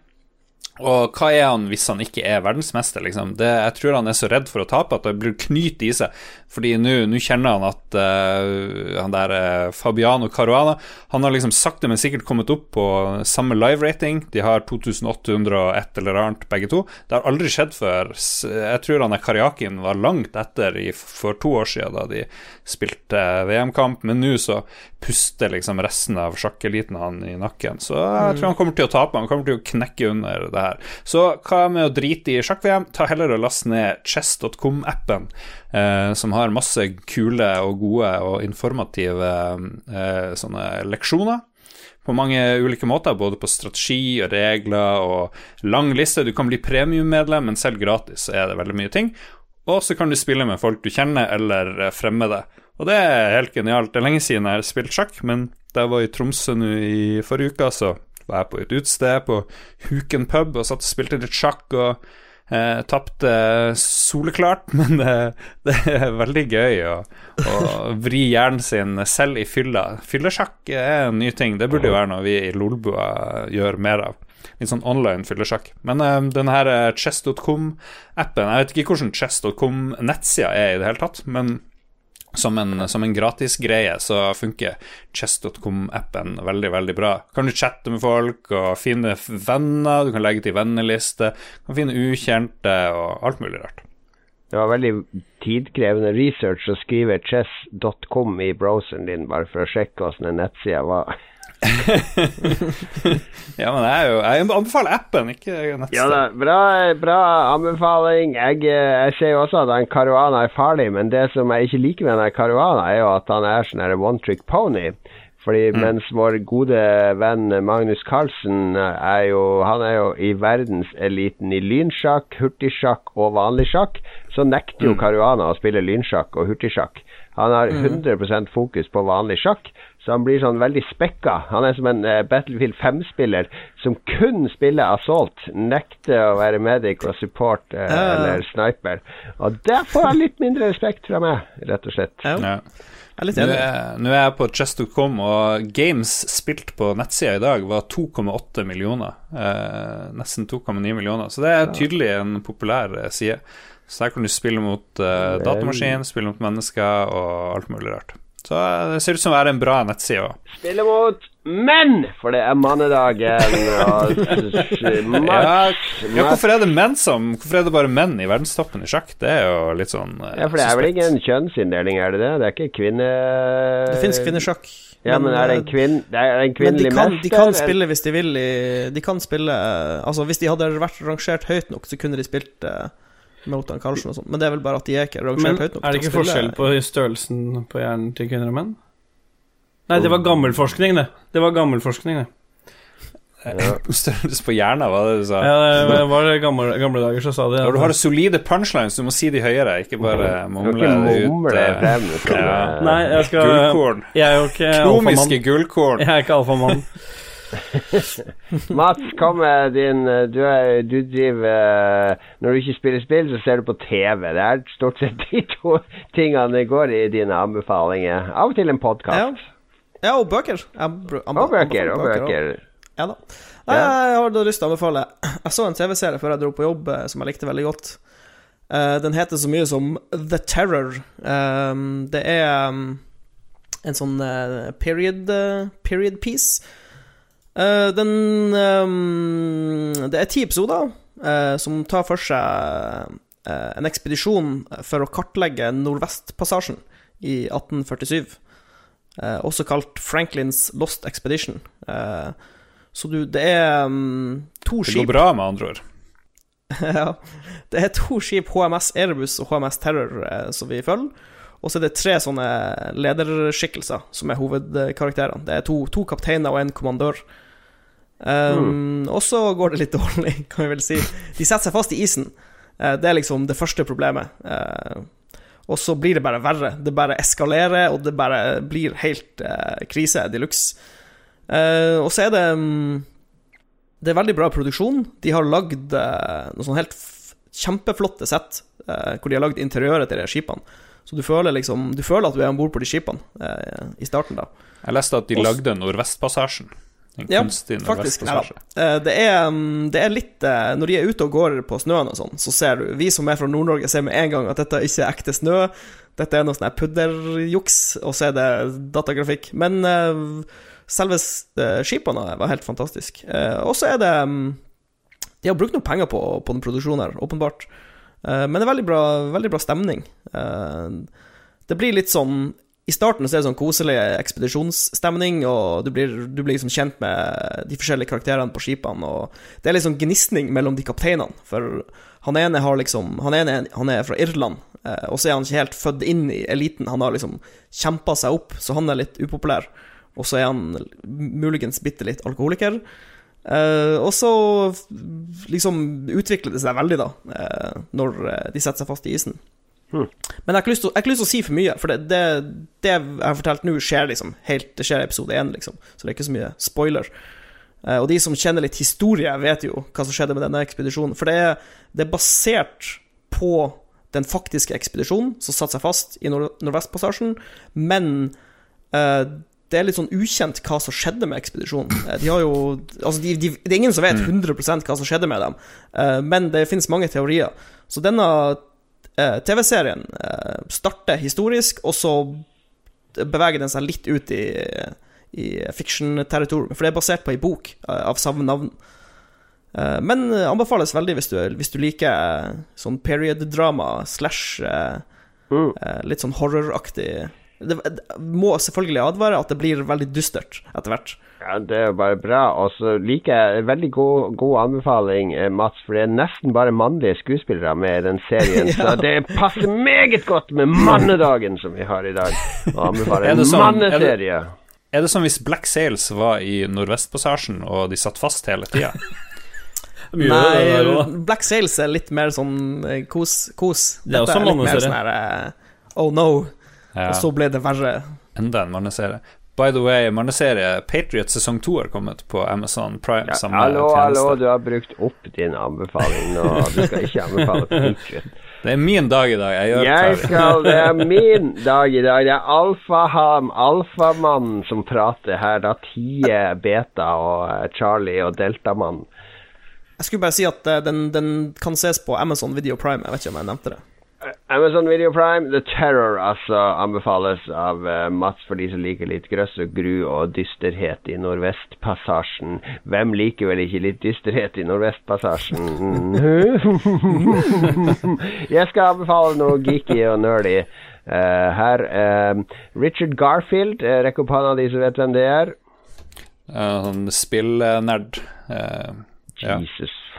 Og hva er han hvis han ikke er verdensmester, liksom? Det, jeg tror han er så redd for å tape at det blir knyt i seg. Fordi nå kjenner han at uh, han der eh, Fabiano Caruana Han har liksom sakte, men sikkert kommet opp på samme live-rating. De har 2801 eller annet, begge to. Det har aldri skjedd før. Jeg tror han der Karjakin var langt etter i, for to år siden, da de spilte VM-kamp, men nå så puster liksom resten av sjakkeliten han i nakken. Så jeg tror han kommer til å tape. Han kommer til å knekke under det her. Så hva med å drite i sjakk-VM? Ta heller og last ned chess.com-appen, eh, som har masse kule og gode og informative eh, sånne leksjoner på mange ulike måter, både på strategi og regler og lang liste. Du kan bli premiummedlem, men selv gratis er det veldig mye ting. Og så kan du spille med folk du kjenner, eller eh, fremmede. Og det er helt genialt. Det er lenge siden jeg har spilt sjakk, men da jeg var i Tromsø nå i forrige uke, så var jeg på et utested på Huken pub og satt og spilte litt sjakk. og Eh, Tapte soleklart, (laughs) men det, det er veldig gøy å, å vri hjernen sin selv i fylla. Fyllesjakk er en ny ting. Det burde jo være noe vi i Lolbua gjør mer av. Litt sånn online fyllesjakk. Men eh, denne her eh, chess.com-appen Jeg vet ikke hvordan chess.com-nettsida er i det hele tatt, men som en, som en gratisgreie så funker chess.com-appen veldig, veldig bra. Kan du chatte med folk og finne venner, du kan legge til venneliste, du kan finne ukjente og alt mulig rart. Det var veldig tidkrevende research å skrive chess.com i browseren din bare for å sjekke åssen en nettside var. Ja, men jeg, er jo, jeg anbefaler appen, ikke Ja nettstedet. da, bra, bra anbefaling. Jeg, jeg ser jo også at han Caruana er farlig, men det som jeg ikke liker med han Caruana, er jo at han er sånn one trick pony. Fordi mens vår gode venn Magnus Carlsen er jo Han er jo i verdenseliten i lynsjakk, hurtigsjakk og vanlig sjakk, så nekter jo Caruana å spille lynsjakk og hurtigsjakk. Han har 100% fokus på vanlig sjakk, så han blir sånn veldig spekka. Han er som en eh, Battlefield 5-spiller som kun spiller assault, nekter å være medic og support eh, uh. eller sniper. Og der får han litt mindre respekt fra meg, rett og slett. Ja, Ja. jeg er litt Nå er, nå er jeg på chess.com, og games spilt på nettsida i dag var 2,8 millioner. Eh, nesten 2,9 millioner. Så det er tydelig en populær eh, side. Så her kan du spille mot eh, datamaskin, spille mot mennesker og alt mulig rart. Så eh, det ser ut som å være en bra nettside òg. Spiller mot menn, for det er mannedagen. (laughs) Ja, ja, hvorfor er det menn som Hvorfor er det bare menn i verdenstoppen i sjakk? Det er jo litt sånn eh, Ja, for det er vel ingen kjønnsinndeling, er det det? Det er ikke kvinne... Det fins kvinnesjakk. Ja, men er det en, kvinn, det er en de kvinnelig kan, mester? de kan spille hvis de vil i De kan spille eh, Altså, hvis de hadde vært rangert høyt nok, så kunne de spilt eh, mot Carlsen og sånn. Men det er vel bare at de er ikke rangert høyt nok. er det ikke forskjell på størrelsen på hjernen til kvinner og menn? Nei, det var gammelforskning, det. Det var gammelforskning, det. (laughs) Størrelse på hjernen, var det du sa? Ja, det var det gamle, gamle dager så sa de Når du har solide punchlines, du må si de høyere, ikke bare mumle ikke ut. eh, ja. Nei, jeg skal Gullkorn. Jeg er jo ikke Komiske gullkorn. Jeg er ikke alfamann. (laughs) (laughs) Mats, kom med din eh, Du, er, du driver eh, Når du ikke spiller spill, så ser du på TV. Det er stort sett de to tingene det går i dine anbefalinger. Av og til en Ja. podkast. ja, og bøker. Anbe- Og bøker. Og bøker. Ja da. Nei, jeg har da lyst til å anbefale Jeg så en TV-serie før jeg dro på jobb eh, som jeg likte veldig godt. Uh, den heter så mye som The Terror. Um, det er um, en sånn uh, period, uh, period piece. Eh, den um, Det er ti episoder eh, som tar for seg eh, en ekspedisjon for å kartlegge Nordvestpassasjen i 1847. Eh, også kalt Franklins Lost Expedition. Så du, det er um, to Det går bra, med andre ord. (laughs) ja. Det er to skip, HMS Erebus og HMS Terror, som vi følger. Og så er det tre sånne lederskikkelser som er hovedkarakterene. Det er to, to kapteiner og en kommandør. Um, Og så går det litt (laughs) dårlig, kan vi vel si. De setter seg fast i isen. Uh, det er liksom det første problemet. Uh, og så blir det bare verre. Det bare eskalerer, og det bare blir helt uh, krise de luxe. Og så er det um, det er veldig bra produksjon. De har lagd noen noe sånn helt kjempeflotte sett, hvor de har lagd interiøret til de skipene. Så du føler liksom Du føler at du er om bord på de skipene i starten, da. Jeg leste at de lagde Nordvestpassasjen. En Ja, kunstig faktisk. Ja, Eh, det, mm, det er litt eh, Når de er ute og går på snøen og sånn, så ser du Vi som er fra Nord-Norge, ser med en gang at dette ikke er ekte snø. Dette er noe sånn pudderjuks, og så er det datagrafikk. Men eh, selve skipene var helt fantastisk. Og så er det mm, De har brukt noe penger på, på den produksjonen her, åpenbart. Men det er veldig bra, veldig bra stemning. Det blir litt sånn I starten så er det sånn koselig ekspedisjonsstemning, og du blir, du blir liksom kjent med de forskjellige karakterene på skipene, og det er litt sånn gnisning mellom de kapteinene, for han ene har liksom Han ene han er fra Irland, eh, og så er han ikke helt født inn i eliten, han har liksom kjempa seg opp, så han er litt upopulær, og så er han muligens bitte litt alkoholiker. Uh, og så liksom utvikler det seg veldig, da, uh, når de setter seg fast i isen. Men jeg har ikke lyst til, jeg har ikke lyst til å si for mye, for det, det, det jeg har fortalt nå, skjer liksom helt Det skjer i episode én, liksom, så det er ikke så mye spoiler. Eh, og de som kjenner litt historie, vet jo hva som skjedde med denne ekspedisjonen. For det er, det er basert på den faktiske ekspedisjonen som satte seg fast i Nord Nordvestpassasjen, men eh, det er litt sånn ukjent hva som skjedde med ekspedisjonen. Eh, De har jo Altså, de, de, det er ingen som vet 100% hva som skjedde med dem, men det finnes mange teorier. Så denne TV-serien eh, starter historisk, og så beveger den seg litt ut i, i fiction-territorium, for det er basert på ei bok eh, av samme navn. Eh, men eh, anbefales veldig hvis du, hvis du liker eh, sånn period-drama slash eh, Mm. eh, litt sånn horroraktig det, det må selvfølgelig advare at det blir veldig dystert etter hvert. Ja, Det er jo bare bra. Og så liker jeg veldig god, god anbefaling, eh, Mats, for det er nesten bare mannlige skuespillere med i den serien. (laughs) Så det passer meget godt med mannedagen som vi har i dag. Å anbefale en sånn- manneserie. Er det som hvis Black Sails var i Nordvestpassasjen, og de satt fast hele tida? (laughs) Nei. Black Sails er litt mer sånn kos. kos. Dette Det er også litt mer manneserie. sånn her eh, Oh no. Ja, Og så ble det verre. enda en manneserie. By the way, manneserie Patriot sesong to har kommet på Amazon Prime. Ja, hallo, hallo, du har brukt opp din anbefaling nå. Du skal ikke anbefale Patriot. Det er min dag i dag. Jeg gjør Jeg skal, Det er (laughs) min dag i dag. Det er alfaham, alfamannen som prater her. Da Tie, Beta og eh, Charlie og Deltamannen. Jeg skulle bare si at eh, den, den kan ses på Amazon Video Prime. Jeg vet ikke om jeg nevnte det. Amazon Video Prime, The Terror, altså anbefales av uh, Mats for de som liker litt grøss og gru og dysterhet i Nordvestpassasjen. Hvem liker vel ikke litt dysterhet i Nordvestpassasjen? (laughs) Jeg skal anbefale noe geeky og nerdy uh, her. Uh, Richard Garfield, uh, rekk opp hånda de som vet hvem det er. Uh, spillnerd. Uh, ja.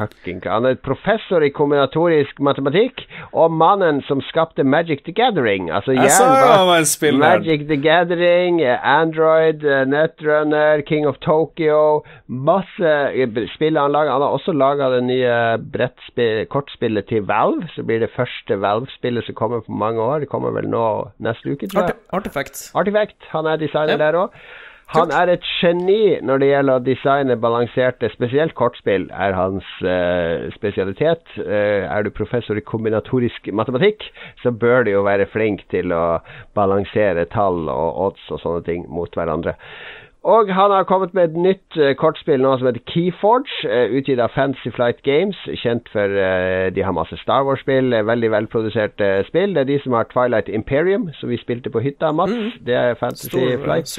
Fucking Han er professor i kombinatorisk matematikk, og mannen som skapte Magic the Gathering. Altså Jeg sa jo han var en spillnerd. Magic the Gathering, eh, Android, eh, Netrunner, King of Tokyo Masse spill han lager. Han har også laga det nye kortspillet til Valve. Så blir det første Valve-spillet som kommer på mange år. Det kommer vel nå neste uke, tror jeg. Artifact. Artifact. Han er designer yep. der òg. Han er et geni når det gjelder å designe balanserte Spesielt kortspill er hans uh, spesialitet. Uh, er du professor i kombinatorisk matematikk, så bør du jo være flink til å balansere tall og odds og sånne ting mot hverandre. Og han har kommet med et nytt uh, kortspill nå som heter Keyforge, uh, utgitt av Fancy Flight Games. Kjent for uh, De har masse Star Wars-spill, veldig velproduserte spill. Det er de som har Twilight Imperium, som vi spilte på hytta, Mats. Det er Fantasy Stor, Flight.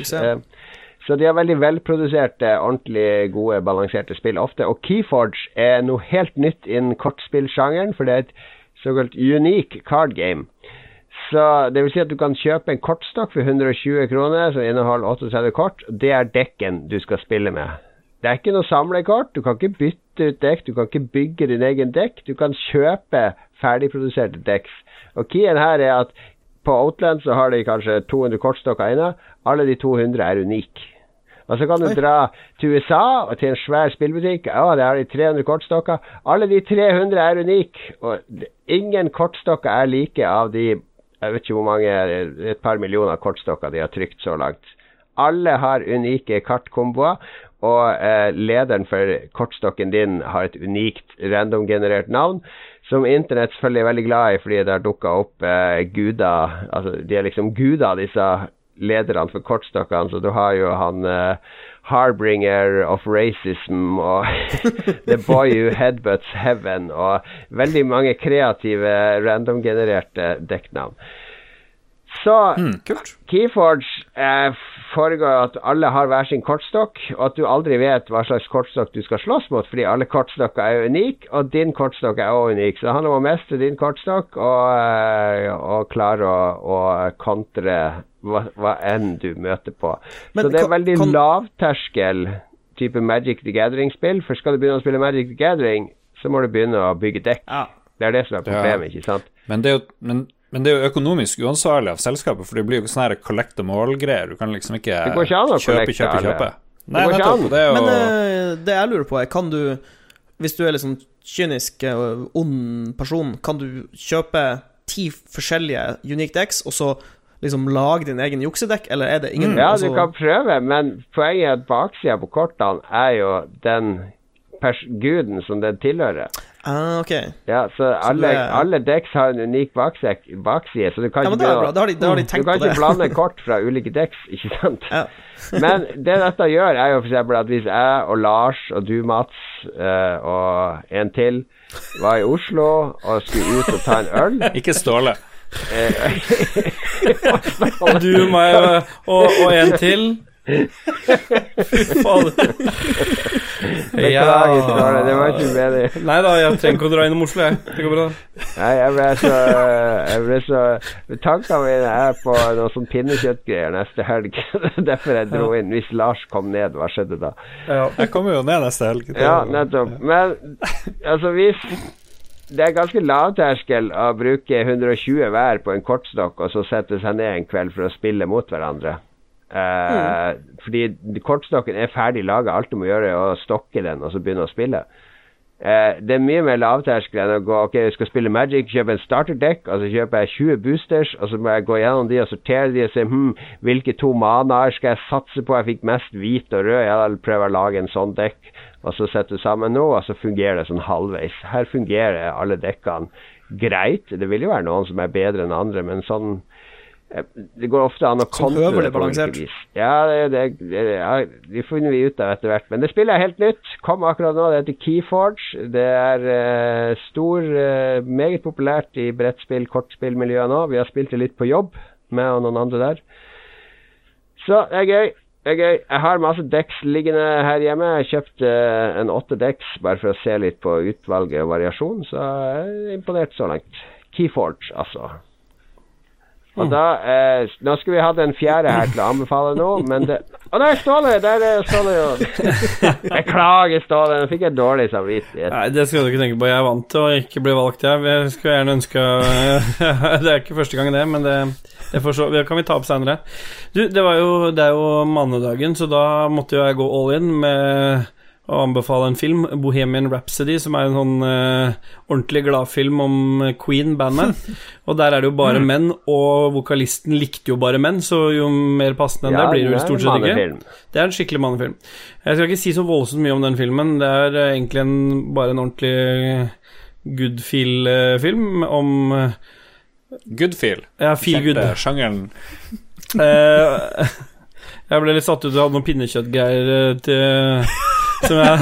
Så de har veldig velproduserte, ordentlig gode, balanserte spill ofte. Og Keyforge er noe helt nytt innen kortspillsjangeren, for det er et såkalt unique card game. Så det vil si at du kan kjøpe en kortstokk for 120 kroner som inneholder 38 kort. Det er dekken du skal spille med. Det er ikke noe samlekort. Du kan ikke bytte ut dekk. Du kan ikke bygge din egen dekk. Du kan kjøpe ferdigproduserte dekks. Og keyen her er at på Outland så har de kanskje 200 kortstokker inne. Alle de 200 er unike. Og så kan du Oi. dra til USA og til en svær spillbutikk. Ja, der har de 300 kortstokker. Alle de 300 er unike. Og ingen kortstokker er like av de jeg vet ikke hvor mange, et par millioner kortstokker de har trykt så langt. Alle har unike kartkomboer, og eh, lederen for kortstokken din har et unikt randomgenerert navn, som internett selvfølgelig er veldig glad i fordi det har dukka opp eh, guder Altså, de er liksom guder, disse lederne for kortstokkene, så du har jo han uh, Harbringer of Racism og (laughs) The Boy Who Headbutts Heaven og veldig mange kreative randomgenererte dekknavn. Så mm, Keyforge eh, foregår at alle har hver sin kortstokk, og at du aldri vet hva slags kortstokk du skal slåss mot, fordi alle kortstokker er unike, og din kortstokk er også unik. Så det handler om å mestre din kortstokk og, eh, og klare å, å kontre hva, hva enn du møter på. Men så det er veldig kan- lavterskel type Magic the Gathering-spill, for skal du begynne å spille Magic the Gathering, så må du begynne å bygge dekk. Ja. Det er det som er problemet, ikke sant? Men, det er jo, men, men det er jo økonomisk uansvarlig av selskapet, for det blir jo sånne her collect them all-greier. Du kan liksom ikke Det går ikke an å kjøpe, kjøpe, kjøpe. Det Nei, går nettopp. Det er jo Men uh, det jeg lurer på, er kan du Hvis du er sånn kynisk og ond person, kan du kjøpe ti forskjellige unique decks, og så liksom lage din egen juksedekk, eller er det ingen Ja, altså- du kan prøve, men poenget er at baksida på kortene er jo den pers guden som den tilhører. Ah, ok. Ja, så alle, det er- alle decks har en unik baksek, bakside, så du kan Ja, ikke men det begynne bra. Da har de, da har de du kan ikke blande kort fra ulike decks, ikke sant? Ja. (laughs) Men det dette gjør, er jo f.eks. at hvis jeg og Lars og du, Mats, eh, og en til var i Oslo og skulle ut og ta en øl (laughs) Ikke Ståle. (laughs) Du, meg og, og en til. Fader. (laughs) Beklager, det var ikke meningen. Nei da, jeg trenger ikke å dra innom Oslo, jeg. Det går bra. Nei, jeg ble så Jeg ble så Tankene mine er på noe sånn pinnekjøttgreier neste helg. (laughs) Derfor jeg dro inn. Hvis Lars kom ned, hva skjedde da? Ja. Jeg kommer jo ned neste helg. Ja, nettopp. Men altså, hvis Det er ganske lavterskel å bruke 120 hver på en kortstokk, og så sette seg ned en kveld for å spille mot hverandre. Eh, Fordi kortstokken er ferdig laga, alt du må gjøre er å stokke den og så begynne å spille. Eh, det er mye mer lavterskel enn å gå Ok, jeg skal spille Magic, kjøpe en starterdekk, og så kjøper jeg 20 boosters, og så må jeg gå gjennom de og sortere de og se hm, hvilke to manaer skal jeg satse på. Jeg fikk mest hvit og rød, jeg prøver å lage en sånn dekk, og så setter du sammen nå, og så fungerer det sånn halvveis. Her fungerer alle dekkene greit. Det vil jo være noen som er bedre enn andre, men sånn det går ofte an å kontre høvelig det på balansert. vis. Ja, det, det, ja, det finner vi ut av etter hvert. Men det spillet er helt nytt. Kom akkurat nå. Det heter Keyforge. Det er uh, stor, uh, meget populært i brettspill, kortspillmiljøet nå. Vi har spilt det litt på jobb med og noen andre der. Så det er gøy. Det er gøy. Jeg har masse decks liggende her hjemme. Jeg har kjøpt eh, en åtte decks bare for å se litt på utvalget og variasjon, så jeg er imponert så langt. Keyforge, altså. Og da eh, Nå skulle vi hatt en fjerde her til å anbefale nå, men det Å nei, Ståle! Der er Ståle, jo. (laughs) Beklager, Ståle. Nå fikk jeg dårlig samvittighet. Nei, det skal du ikke tenke på. Jeg er vant til å ikke bli valgt, jeg. Jeg skulle gjerne ønska (laughs) Det er ikke første gang, det, men det, det, får så, det kan vi ta opp seinere. Du, det, var jo, det er jo mannedagen, så da måtte jo jeg gå all in med å anbefale en film, 'Bohemian Rhapsody', som er en sånn uh, ordentlig gladfilm om Queen-bandet. (laughs) og der er det jo bare menn, og vokalisten likte jo bare menn, så jo mer passende enn det blir det jo stort sett ikke. Det er en skikkelig mannefilm. Jeg skal ikke si så voldsomt mye om den filmen. Det er uh, egentlig en, bare en ordentlig good feel-film om uh, Good feel. Ja, feel good. Kjente sjangeren. Eh, (laughs) jeg ble litt satt ut. Jeg hadde noen pinnekjøttgreier eh, til (laughs) Som jeg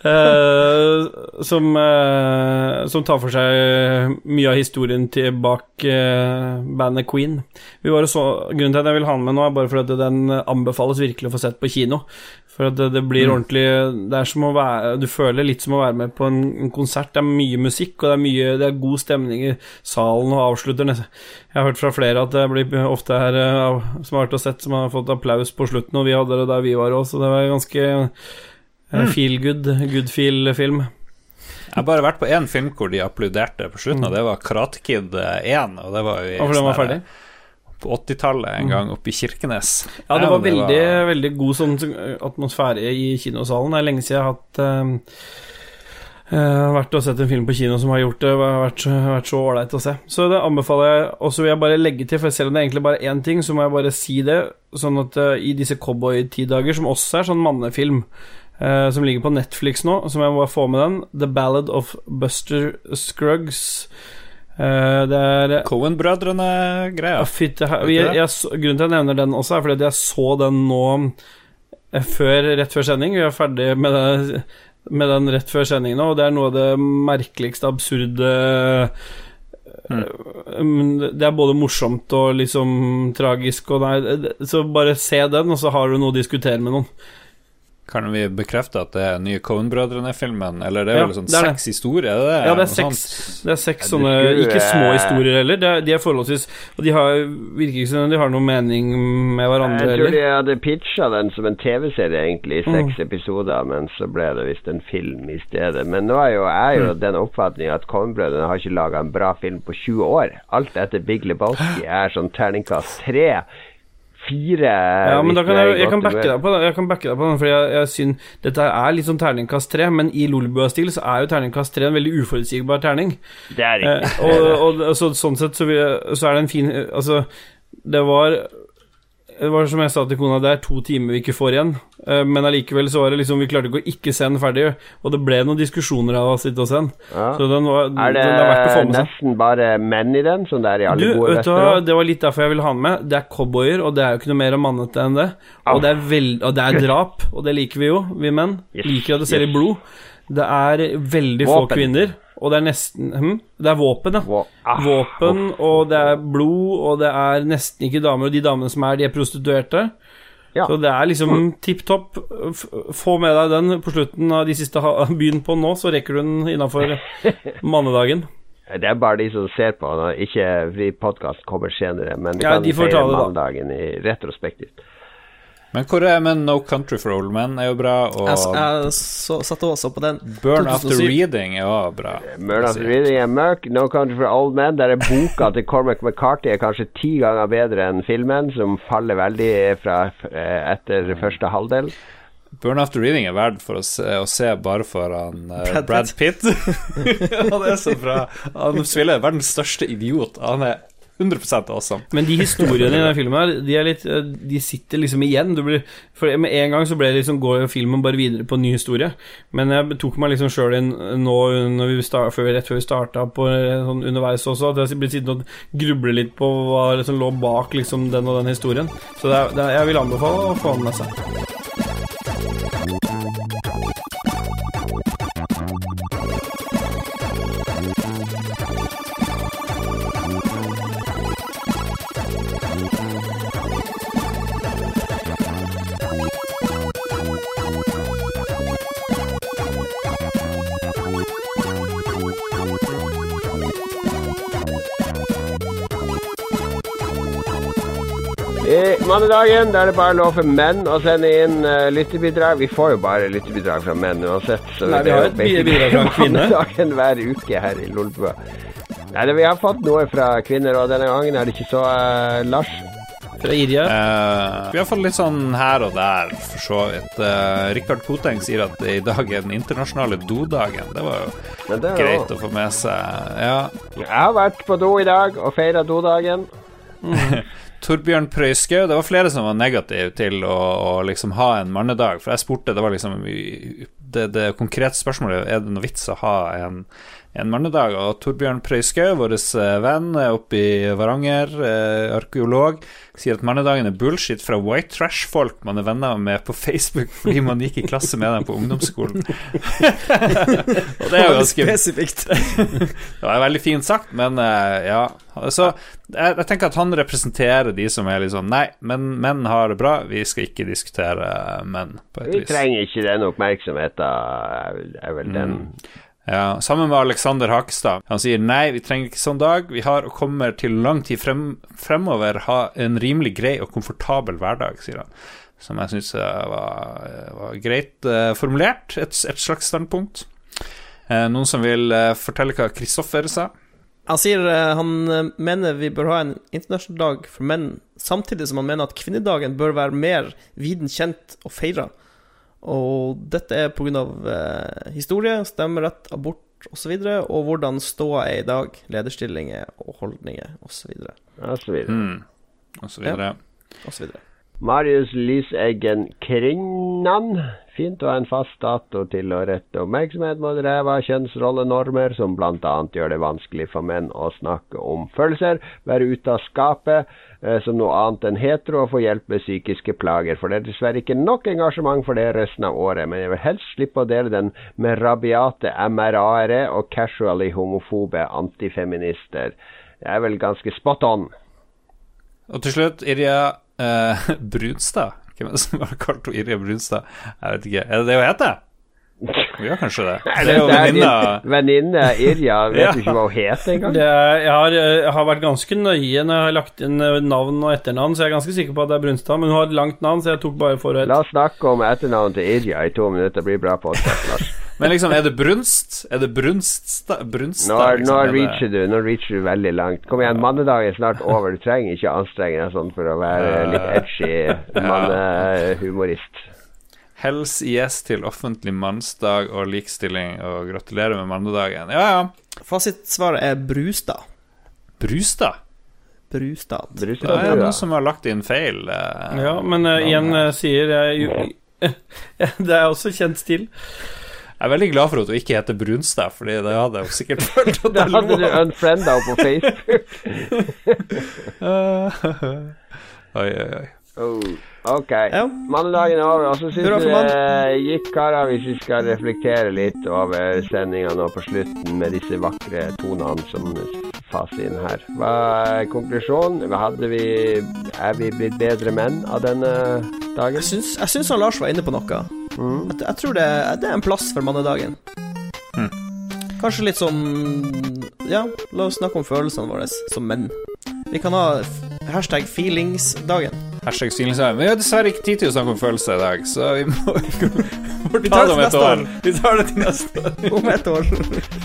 Uh, som, uh, som tar for seg mye av historien til bak uh, bandet Queen. Vi var så, grunnen til at jeg vil ha den med nå, er bare fordi den anbefales virkelig å få sett på kino. For at det, det blir ordentlig Det er som å være Du føler litt som å være med på en, en konsert. Det er mye musikk, og det er mye Det er god stemning i salen og avslutter nesten Jeg har hørt fra flere at det blir ofte her eh, som har vært og sett, som har fått applaus på slutten, og vi hadde det der vi var òg, så det var ganske mm. feel good, good feel-film. Jeg har bare vært på én film hvor de applauderte på slutten, og det var Kratkid Kid 1. Og det var jo i Og for den var sånn ferdig? her- på 80-tallet en gang oppe i Kirkenes. Ja, det var veldig, veldig god sånn atmosfære i kinosalen. Det er lenge siden jeg har hatt eh, eh, vært og sett en film på kino som har gjort det vært, vært så ålreit å se. Så det anbefaler jeg. Og så vil jeg bare legge til, for selv om det er egentlig bare én ting, så må jeg bare si det, sånn at uh, i disse cowboy-tidager, som også er sånn mannefilm, uh, som ligger på Netflix nå, så må jeg bare få med den, The Ballad of Buster Scruggs. Eh, det er Cohen-brødrene-greia. grunnen til at jeg nevner den også, er fordi at jeg så den nå eh, før, rett før sending. Vi er ferdig med, det, med den rett før sending nå, og det er noe av det merkeligste, absurde Mm. Det er både morsomt og liksom tragisk, og nei, så bare se den, og så har du noe å diskutere med noen. Kan vi bekrefte at det er den nye Cohen-brødrene-filmen? Eller det er Ja, vel sånn det er det. seks historier? Er det Ja, det er seks, det er seks sånne Ikke små historier heller. Det er, de er forholdsvis Og de har, virker ikke som de har noe mening med hverandre Jeg tror heller. de hadde pitcha den som en TV-serie, egentlig, i seks Mm. episoder, men så ble det visst en film i stedet. Men nå er jo jeg Mm. den oppfatning at Cohen-brødrene har ikke laga en bra film på 20 år. Alt etter Big Lebowski er sånn terningkast tre. Fire Ja, men da kan jeg, jeg, kan backe deg på den, jeg kan backe deg på den, for jeg, jeg syns Dette er litt sånn terningkast tre, men i Lolbua-stil så er jo terningkast tre en veldig uforutsigbar terning. Det er Eh, riktig. og, og så, sånn sett så, jeg, så er det en fin Altså, det var det var som jeg sa til kona, det er to timer vi ikke får igjen. Eh, Men allikevel så var det liksom Vi klarte ikke å ikke sende ferdig, og det ble noen diskusjoner av å sitte og sende. Ja. Så den var, Er det den er verdt å få med seg. nesten bare menn i den, som det er i alle Du, gode du det var litt derfor jeg ville ha den med. Det er cowboyer, og det er jo ikke noe mer mannete enn det. Og det er, veld, og det er drap, og det liker vi jo, vi menn. Yes, Liker at det ser yes. i blod. Det er veldig få kvinner, og det er nesten hm? Det er våpen, ja. Ah, Våpen, og det er blod, og det er nesten ikke damer, og de damene som er, de er prostituerte. Ja. Så det er liksom tipp topp. Få med deg den på slutten av de siste (laughs) byen på nå, så rekker du den innafor (laughs) mannedagen. Det er bare de som ser på, ikke fordi podkast kommer senere. Men vi Ja, kan de mannedagen i retrospektivt. Men hvor er men No Country for Old Men er jo bra, og Jeg, jeg så, satte også på den. Burn After Reading er også bra. Burn After Reading er mørk. No Country for Old Men. Der er boka til Cormac McCarthy er kanskje ti ganger bedre enn filmen, som faller veldig fra eh, etter første halvdel. Burn After Reading er verdt for å se, å se bare for han eh, Brad Brad Pitt. (laughs) han er så bra. Han spiller verdens største idiot. Han er 100 awesome. Men de historiene i (laughs) den filmen her, de, er litt, eh, de sitter liksom igjen. Du blir, for med en gang så ble det liksom går filmen bare videre på en ny historie. Men jeg tok meg liksom sjøl inn nå når vi start, før, rett før vi starta på eh, sånn underveis også, at jeg ble sittende og gruble litt på hva som lå bak liksom den og den historien. Så det er, det er, jeg vil anbefale å få med seg. I Da er det bare lov for menn å sende inn uh, lyttebidrag. Vi får jo bare lyttebidrag fra menn uansett. Så Nei, vi har et bidrag fra (laughs) en kvinne. Dagen hver uke her i Lolbua. Nei, det, Vi har fått noe fra kvinner, og denne gangen er det ikke så uh, Lars. Fra Irja. Uh, vi har fått litt sånn her og der, for så vidt. Uh, Rikard Koteng sier at i dag er den internasjonale dodagen. Det var jo det greit også. å få med seg. Ja. Jeg har vært på do i dag og feira dodagen. (laughs) Torbjørn Prøyskaug, det var flere som var negative til å, å liksom ha en mannedag. For jeg spurte, det var liksom det, det konkrete spørsmålet er det noe vits å ha en, en mannedag. Og Torbjørn Prøyskaug, vår eh, venn oppe i Varanger, eh, arkeolog, sier at mannedagen er bullshit fra white trash-folk man er venner med på Facebook fordi man gikk i klasse med dem på ungdomsskolen. (laughs) og det er jo ganske Spesifikt. (laughs) det var veldig fint sagt, men eh, ja. Så jeg, jeg tenker at han representerer de som er liksom Nei, men menn har det bra, vi skal ikke diskutere eh, menn, på et Vi vis. trenger ikke den oppmerksomheten, er vel- den Ja, sammen med Alexander Hakestad. Han sier nei, vi trenger ikke sånn dag. Vi har og kommer til lang tid frem, fremover ha en rimelig grei og komfortabel hverdag, sier han. Som jeg syns var, var greit uh, formulert. Et, et slags standpunkt. Uh, noen som vil uh, fortelle hva Kristoffer sa? Han sier eh, han eh, mener vi bør ha en internasjonal dag for menn, samtidig som han mener at kvinnedagen bør være mer viden kjent og feira. Og dette er pga. Eh, historie, stemmerett, abort osv., og, så videre, og hvordan ståa er i dag, lederstillinger og holdninger osv. og så videre. Mm. Og så videre. osv. Marius Lyseggen Krinnan. Fint å ha en fast dato til å rette oppmerksomhet mot ræva kjønnsrollenormer, som bl.a. gjør det vanskelig for menn å snakke om følelser, være ute av skapet eh, som noe annet enn hetero og få hjelp med psykiske plager. For det er dessverre ikke nok engasjement for det resten av året, men jeg vil helst slippe å dele den med rabiate MRA-ere og casually homofobe antifeminister. Det er vel ganske spot on. Og til slutt, Irja eh, (laughs) Brunstad. Hvem er det som har kalt henne Irja Brunstad? Jeg vet ikke. Er det det hun heter? Hun gjør kanskje det. Det er jo venninna venninne Irja. (laughs) Vet Ja. du ikke hva hun heter engang? Det er, jeg, har, jeg har vært ganske nøye når jeg har lagt inn eh, navn og etternavn, så jeg er ganske sikker på at det er Brunstad. Men hun har et langt navn, så jeg tok bare forhøyt La oss snakke om etternavnet til Irja i to minutter. Det blir bra podkast, Lars. Men liksom, er det Brunst? Er det brunst, brunst Nå, liksom? nå Er det- reacher du Nå reacher du veldig langt. Kom igjen, mannedag er snart over. Du trenger ikke anstrenge deg sånn for å være litt edgy mannehumorist. Hels yes til offentlig mannsdag og likestilling, og gratulerer med mannedagen. Ja, ja. Fasitsvaret er Brustad. Brustad? Brustad. Det er noen som har lagt inn feil. eh. Ja, men eh, igjen eh, sier jeg jo (laughs) Det er også kjent stil. Jeg er veldig glad for at hun ikke heter Brunstad, Fordi det hadde jeg sikkert (laughs) følt at Da hadde du unfrienda henne på Facebook. (laughs) oi, oi, oi. Oh, ok. Ja. Mandagen er over. Og så syns jeg det gikk, karer, hvis vi skal reflektere litt over sendinga nå på slutten med disse vakre tonene som faser inn her. Hva er konklusjonen? Hadde vi Er vi blitt bedre menn av denne dagen? Jeg syns, jeg syns han Lars var inne på noe. Mm. Jeg, jeg tror det, det er en plass for mannedagen. Kanskje litt sånn Ja, la oss snakke om følelsene våre som menn. Vi kan ha hashtag feelingsdagen. Hashtag Men Vi har dessverre ikke tid til å snakke om følelser i dag, så vi må (laughs) Vi ta tar det om et år. Vi tar det til neste år. Om et år.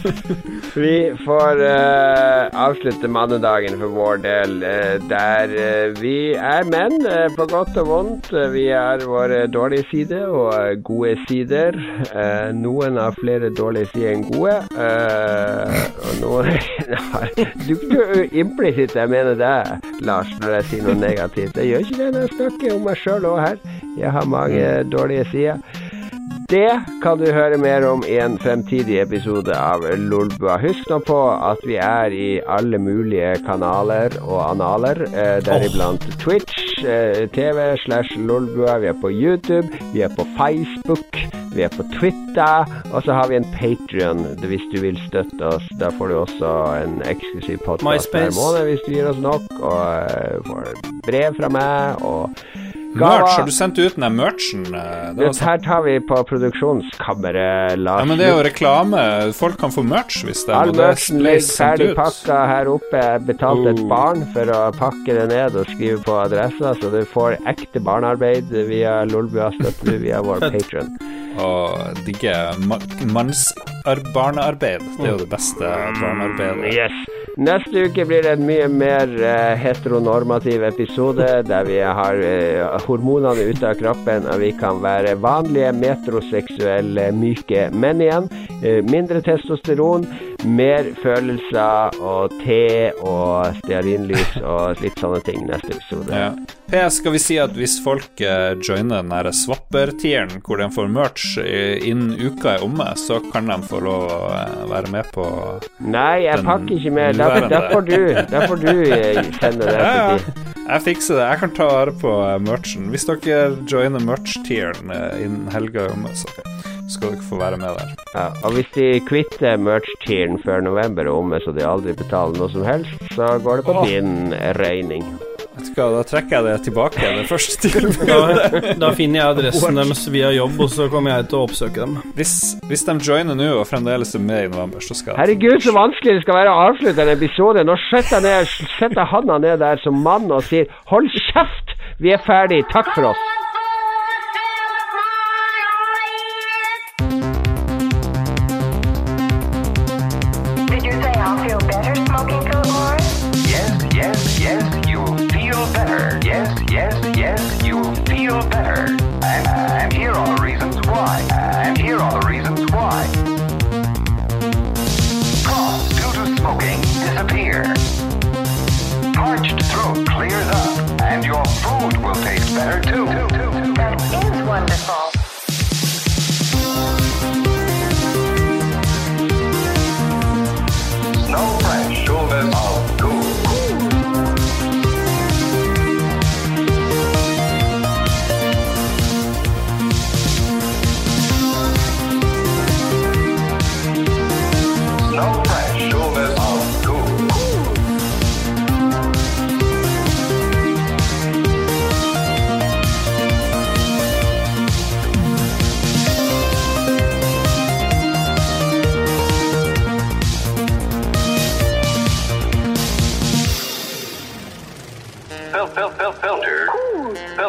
(laughs) Vi får uh, avslutte mannedagen for vår del, uh, der uh, vi er menn, på godt og vondt. Vi har våre dårlige sider og gode sider. Eh, noen har flere dårlige sider enn gode. eh, og noen (laughs) Du, du implisitt jeg mener det, Lars, når jeg sier noe negativt. Jeg gjør ikke det når jeg snakker om meg sjøl òg her. Jeg har mange dårlige sider. Det kan du høre mer om i en fremtidig episode av Lolbua. Husk nå på at vi er i alle mulige kanaler og analer, eh, deriblant Twitch, eh, TV slash Lolbua. Vi er på YouTube, vi er på Facebook, vi er på Twitter, og så har vi en Patrion hvis du vil støtte oss. Da får du også en eksklusiv podkast hver måned hvis du gir oss nok, og eh, får brev fra meg og Merch, har du sendt ut den merchen? eh, Det her tar vi på produksjonskammeret, Lars. Ja, men det er jo reklame. Folk kan få merch hvis det er All merchen ligger ferdig pakka her oppe. Jeg betalte et Oh. barn for å pakke det ned og skrive på adressa, så du får ekte barnearbeid via Lolbua. Støtter via vår (laughs) patron. Og digge manns mannsbarnearbeid. Det er jo det beste barnearbeidet. Yes. Neste uke blir det en mye mer eh, heteronormativ episode, der vi har eh, hormonene ute av kroppen, og vi kan være vanlige metroseksuelle, myke menn igjen. Eh, mindre testosteron, mer følelser og te og stearinlys og litt sånne ting neste episode. Ja. PS, skal vi si at hvis folk eh, joiner den derre swapper-tieren, hvor de får merch innen uka er omme, så kan de få lov å eh, være med på Nei, jeg pakker ikke mer. Da, da får du, da får du eh, sende det Ja, ja. Jeg fikser det. Jeg kan ta vare på merchen. Hvis dere joiner merch-tieren innen helga er omme, så skal dere få være med der. Ja, og hvis de kvitter merch-tieren før november er omme, så de aldri betaler noe som helst, så går det på Åh. din regning. Vet du hva, Da trekker jeg det tilbake. Det første (laughs) tilbudet. Da, da finner jeg adressen deres via jobb, og så kommer jeg til å oppsøke dem. Hvis, hvis de joiner nå og fremdeles er med i november, så skal Herregud, så vanskelig det skal være å avslutte en episode. Nå setter jeg, ned, setter jeg handa ned der som mann og sier 'hold kjeft', vi er ferdig, takk for oss. Yes, yes, yes, you will feel better. And, and here are the reasons why. And here are the reasons why. Coughs due to smoking disappear. Parched throat clears up, and your food will taste better too.